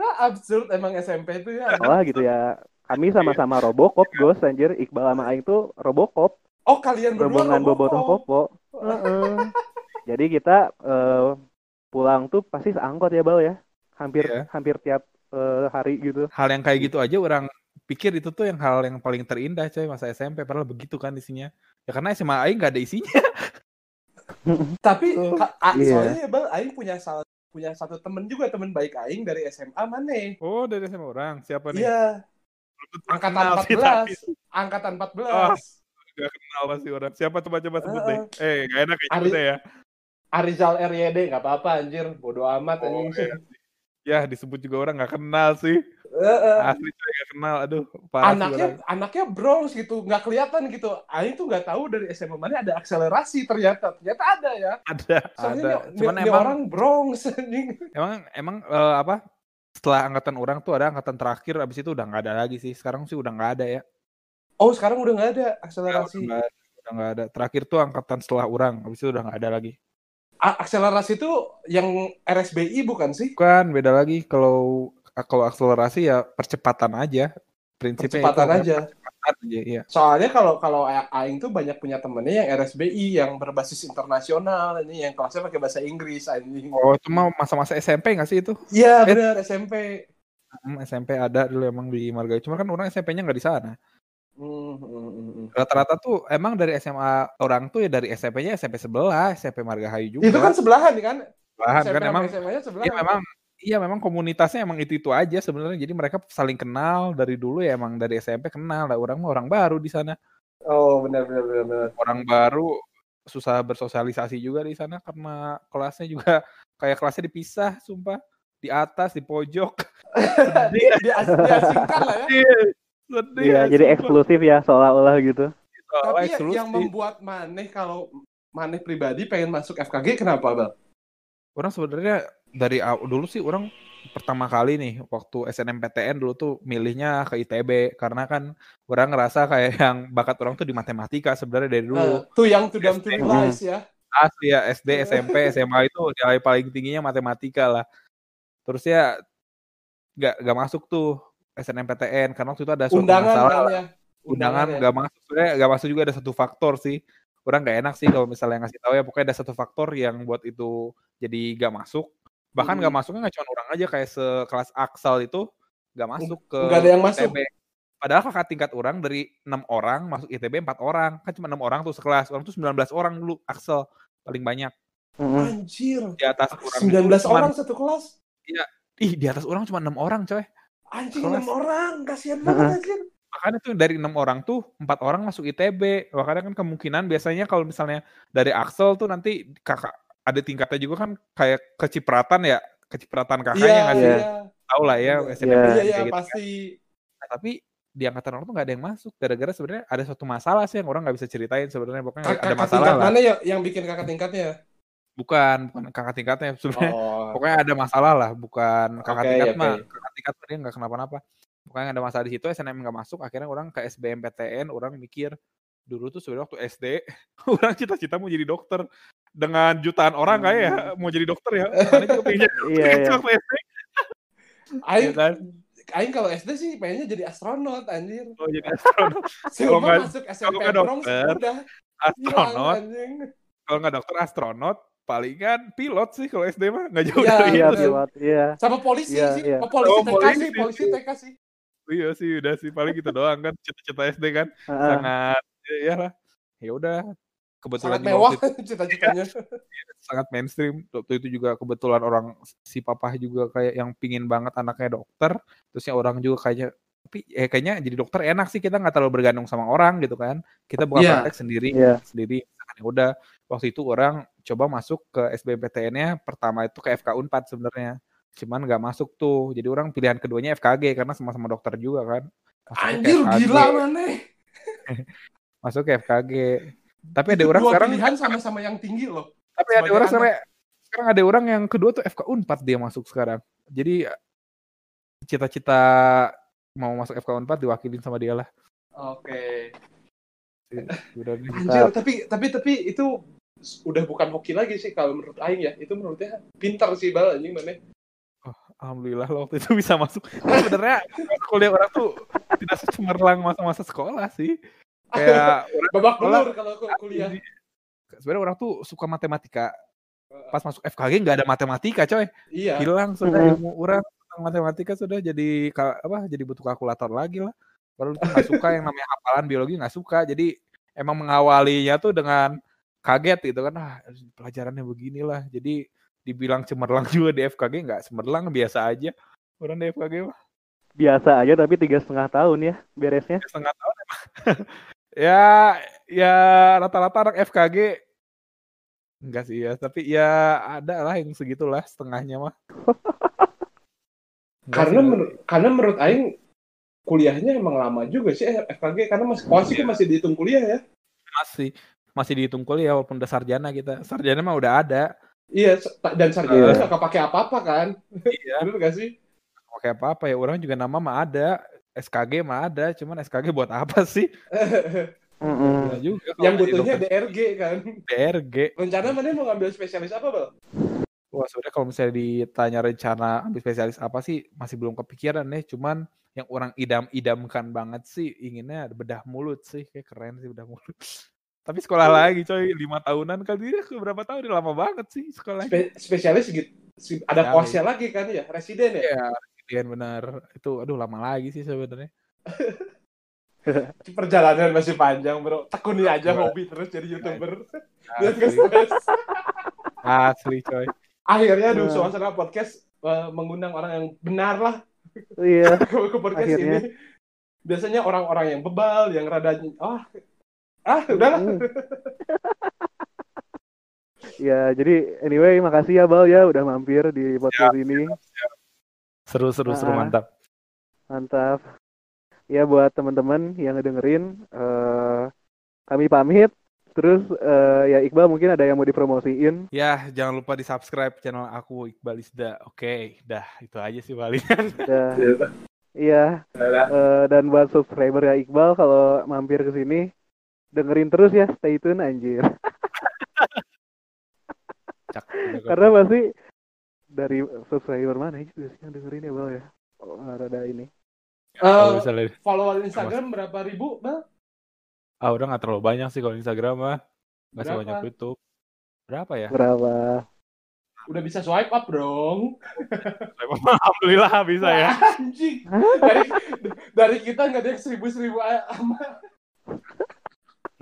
Ah, absurd emang SMP itu ya. Wah gitu ya kami sama-sama Robocop gos anjir Iqbal sama Aing tuh Robocop Oh kalian berdua rombongan Robocop. bobotoh popo Heeh. jadi kita eh, pulang tuh pasti seangkot ya Bal ya hampir Iya. hampir tiap eh, hari gitu hal yang kayak gitu aja orang pikir itu tuh yang hal yang paling terindah coy masa SMP padahal begitu kan isinya ya karena SMA Aing nggak ada isinya Tapi a- Iya. soalnya ya Bang, Aing punya salah punya satu temen juga temen baik Aing dari SMA mana? oh dari SMA orang siapa nih Iya. Angkatan Kenal sih 14. tadi. Angkatan 14. Oh. Gak kenal pasti orang siapa coba coba sebut deh eh gak enak ya Ari- sebutnya ya Arizal RYD nggak apa-apa anjir, bodo amat Oh, anjing. iya. ya disebut juga orang nggak kenal sih Heeh. asli coy gak kenal aduh anaknya orang. anaknya Bronx gitu, nggak kelihatan gitu. Aing tuh nggak tahu dari SMA mana ada akselerasi ternyata. Ternyata ada ya. ada Soalnya ada cuman emang orang Bronx anjing. emang emang eh, apa setelah angkatan orang tuh ada angkatan terakhir abis itu udah nggak ada lagi sih sekarang sih udah nggak ada ya Oh, sekarang udah nggak ada akselerasi. ada, udah nggak ada terakhir tuh angkatan setelah orang abis itu udah nggak ada lagi A- akselerasi itu yang RSBI bukan sih? Bukan, beda lagi. Kalau kalau akselerasi ya percepatan aja. Prinsipnya Percepatan itu kan, aja. Percepatan aja, iya. Soalnya kalau kalau Aing tuh banyak punya temennya yang RSBI yang berbasis internasional ini yang kelasnya pakai bahasa Inggris anjing. Oh, itu mah masa-masa SMP nggak sih itu? Iya Eh. benar SMP. Hmm, SMP ada dulu emang di Margai. Cuma kan orang SMP-nya nggak di sana. Hmm, hmm, hmm, hmm. Rata-rata tuh emang dari SMA orang tuh ya dari SMP-nya SMP sebelah, SMP Margahayu juga. Itu kan sebelahan kan? Sebelahan SMP kan emang SMA-nya sebelahan. Iya memang iya memang komunitasnya emang itu itu aja sebenarnya. Jadi mereka saling kenal dari dulu ya emang dari SMP kenal. Lah orang orang baru di sana. Oh benar benar benar benar. orang baru susah bersosialisasi juga di sana karena kelasnya juga kayak kelasnya dipisah sumpah di atas di pojok dia dia as- diasingkan lah ya. sedih sedih Iya, jadi eksklusif ya seolah-olah gitu. Soalnya Tapi ya- eksklusif. yang membuat Maneh kalau Maneh pribadi pengen masuk FKG kenapa bang? orang sebenarnya dari dulu sih orang pertama kali nih waktu SNMPTN dulu tuh milihnya ke ITB karena kan orang ngerasa kayak yang bakat orang tuh di matematika sebenarnya dari dulu Nah, tuh yang to SD. realize ya. asli ya SD SMP SMA itu nilai paling tingginya matematika lah terus ya nggak nggak masuk tuh SNMPTN karena waktu itu ada suatu Undangan masalah kan ya. undangan ya. nggak masuk sebenarnya nggak masuk juga ada satu faktor sih orang nggak enak sih kalau misalnya ngasih tahu ya pokoknya ada satu faktor yang buat itu jadi nggak masuk bahkan nggak Mhm. masuknya nggak cuma orang aja kayak sekelas Aksal itu nggak masuk ke nggak ada yang masuk. ITB. Padahal kakak tingkat orang dari enam orang masuk ITB empat orang kan cuma enam orang tuh sekelas orang tuh 19 orang dulu Aksel paling banyak. Mm-mm. Anjir. Di atas orang 19 itu cuman- orang satu kelas. Ih, di atas orang cuma enam orang, coy. Anjing. 6 orang. Kasihan banget anjir. Makanya tuh dari enam orang tuh empat orang masuk ITB. Makanya kan kemungkinan biasanya kalau misalnya dari Axel tuh nanti kakak ada tingkatnya juga kan kayak kecipratan ya, kecipratan kakaknya Iya, nggak sih? iya. Tahu lah ya, Iya. SNM Iya. kayak Iya, iya, gitu. pasti. Nah, tapi di angkatan orang tuh nggak ada yang masuk gara-gara sebenarnya ada suatu masalah sih yang orang nggak bisa ceritain sebenarnya pokoknya Kak- ada Kakak masalah tingkat lah mana ya yang bikin kakak tingkatnya? bukan bukan kakak tingkatnya sebenarnya Oh. pokoknya ada masalah lah bukan kakak Oke, tingkat oke. mah kakak tingkat mah dia nggak kenapa-napa pokoknya ada masalah di situ SNM nggak masuk akhirnya orang ke SBMPTN orang mikir dulu tuh sebenarnya waktu SD orang cita-cita mau jadi dokter dengan jutaan orang kayak ya mau jadi dokter ya Mana juga pengen jadi Iya, iya. waktu SD Aing, Iya kan? Aing kalau SD sih pengennya jadi astronot anjir. oh jadi astronot Sebelum nggak- masuk SMP kalau nggak Bronx dokter, udah astronot anjing. kalau nggak dokter astronot palingan pilot sih kalau SD mah nggak jauh Iya, dari Iya, itu pilot. Iya. Sama polisi Iya, sih. iya. Oh, polisi Oh, TK polisi sih, polisi sih. TK sih. iya sih udah sih paling gitu doang kan cita-cita SD kan Heeh. sangat ya lah ya udah kebetulan Sangat mewah cita-citanya. sangat mainstream. Waktu itu juga kebetulan orang si papa juga kayak yang pingin banget anaknya dokter. Terusnya orang juga kayaknya tapi eh kayaknya jadi dokter enak sih. Kita nggak terlalu bergantung sama orang gitu kan. Kita buka Iya. praktek sendiri Iya. sendiri. Nah, ya udah waktu itu orang coba masuk ke SBMPTN-nya pertama itu ke FK Unpad sebenarnya. Cuman nggak masuk tuh. Jadi orang pilihan keduanya FKG karena sama-sama dokter juga kan. Masuknya ke Anjir gila mana. masuk ke FKG tapi ada orang sekarang pilihan sama-sama yang tinggi loh. tapi ada orang sekarang sekarang ada orang yang kedua tuh FK Unpad dia masuk sekarang jadi cita-cita mau masuk FK Unpad diwakilin sama dia lah Oke. udah nih. Anjir, tapi tapi tapi itu udah bukan hoki lagi sih kalau menurut Aing ya. Itu menurutnya pintar sih bal anjing mana. alhamdulillah lo waktu itu bisa masuk sebenarnya kuliah orang tuh tidak secemerlang masa-masa sekolah sih kayak Babak belur kalau ku- kuliah. sebenarnya orang tuh suka matematika. Pas masuk FKG nggak ada matematika coy. Iya. hilang sudah Mhm. ilmu orang tentang matematika sudah jadi apa jadi butuh kalkulator lagi lah. Baru nggak suka yang namanya hafalan biologi nggak suka. Jadi emang mengawalinya tuh dengan kaget gitu kan ah pelajarannya beginilah. Jadi dibilang cemerlang juga di FKG nggak cemerlang biasa aja. Orang di FKG mah. Biasa aja tapi tiga setengah tahun ya beresnya. setengah tahun emang ya ya rata-rata anak FKG enggak sih ya tapi ya ada lah yang segitulah setengahnya mah Karena sih, menurut karena menurut Aing kuliahnya emang lama juga sih FKG karena masih koas Iya. kan masih dihitung kuliah ya. masih masih dihitung kuliah walaupun udah sarjana kita sarjana mah udah ada Iya, dan sarjana Iya. nggak kepake apa-apa kan. iya Bener gak sih? pakai apa apa ya orang juga nama mah ada SKG mah ada cuman SKG buat apa sih. Nah juga Yang butuhnya DRG kan. DRG Rencana mana mau ngambil spesialis apa, Bal? wah sebenarnya kalau misalnya ditanya rencana ambil spesialis apa sih masih belum kepikiran deh cuman yang orang idam-idamkan banget sih inginnya ada bedah mulut sih. Kayak keren sih bedah mulut. Tapi sekolah lagi coy. Lima tahunan kan. Dia berapa tahun? Udah lama banget sih sekolah Spe- spesialis gitu. Ada kosnya lagi kan ya, residen ya? ya Kemudian benar itu aduh lama lagi sih sebenarnya Perjalanan masih panjang, Bro. Tekuni aja Bro. hobi terus jadi YouTuber. Biar asli, nggak stres. asli coy Akhirnya aduh Hmm. suasana podcast eh, mengundang orang yang benar lah Iya. ke, ke podcast Akhirnya. ini. Biasanya orang-orang yang bebal, yang rada ah ah udahlah. Mm. Ya, jadi anyway, makasih ya Bal ya udah mampir di podcast ini. Seru seru seru Ah. mantap Mantap. Ya buat teman-teman yang ngedengerin, eh kami pamit. Terus eh, ya Iqbal mungkin ada yang mau dipromosiin. ya jangan lupa di subscribe channel aku Iqbal Isda oke dah itu aja sih palingan Dah. Iya. eh, dan buat subscriber ya Iqbal kalau mampir ke sini dengerin terus ya, stay tune anjir. Cak. Karena pasti dari subscriber mana ya biasanya dengerin ya Bal ya. Oh, ada ini. Eh, misalnya follower Instagram berapa ribu, Bal? ah udah nggak terlalu banyak sih kalau Instagram mah nggak Berapa? sebanyak YouTube berapa ya Berapa? Udah bisa swipe up dong. alhamdulillah bisa ya Anjing. Dari, dari kita nggak ada yang seribu-seribu amat.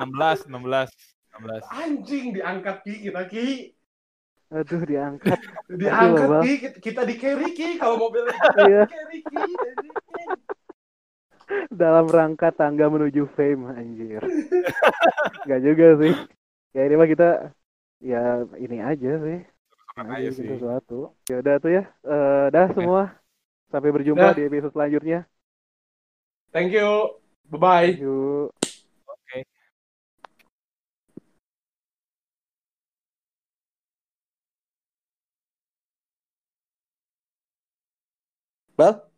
16 16 16. Anjing diangkat Ki kita Ki. Aduh diangkat. Diangkat. Ki Kita- kita di carry Ki kalau mobil Iya. carry Ki. Dalam rangka tangga menuju fame anjir. Gak juga sih. Ya ini mah kita ya ini aja sih. Aja aja sih. sesuatu. Ya udah tuh ya. Eh dah semua. Sampai berjumpa Dah. di episode selanjutnya. Thank you. Bye-bye. Yuk. Oke. Bal?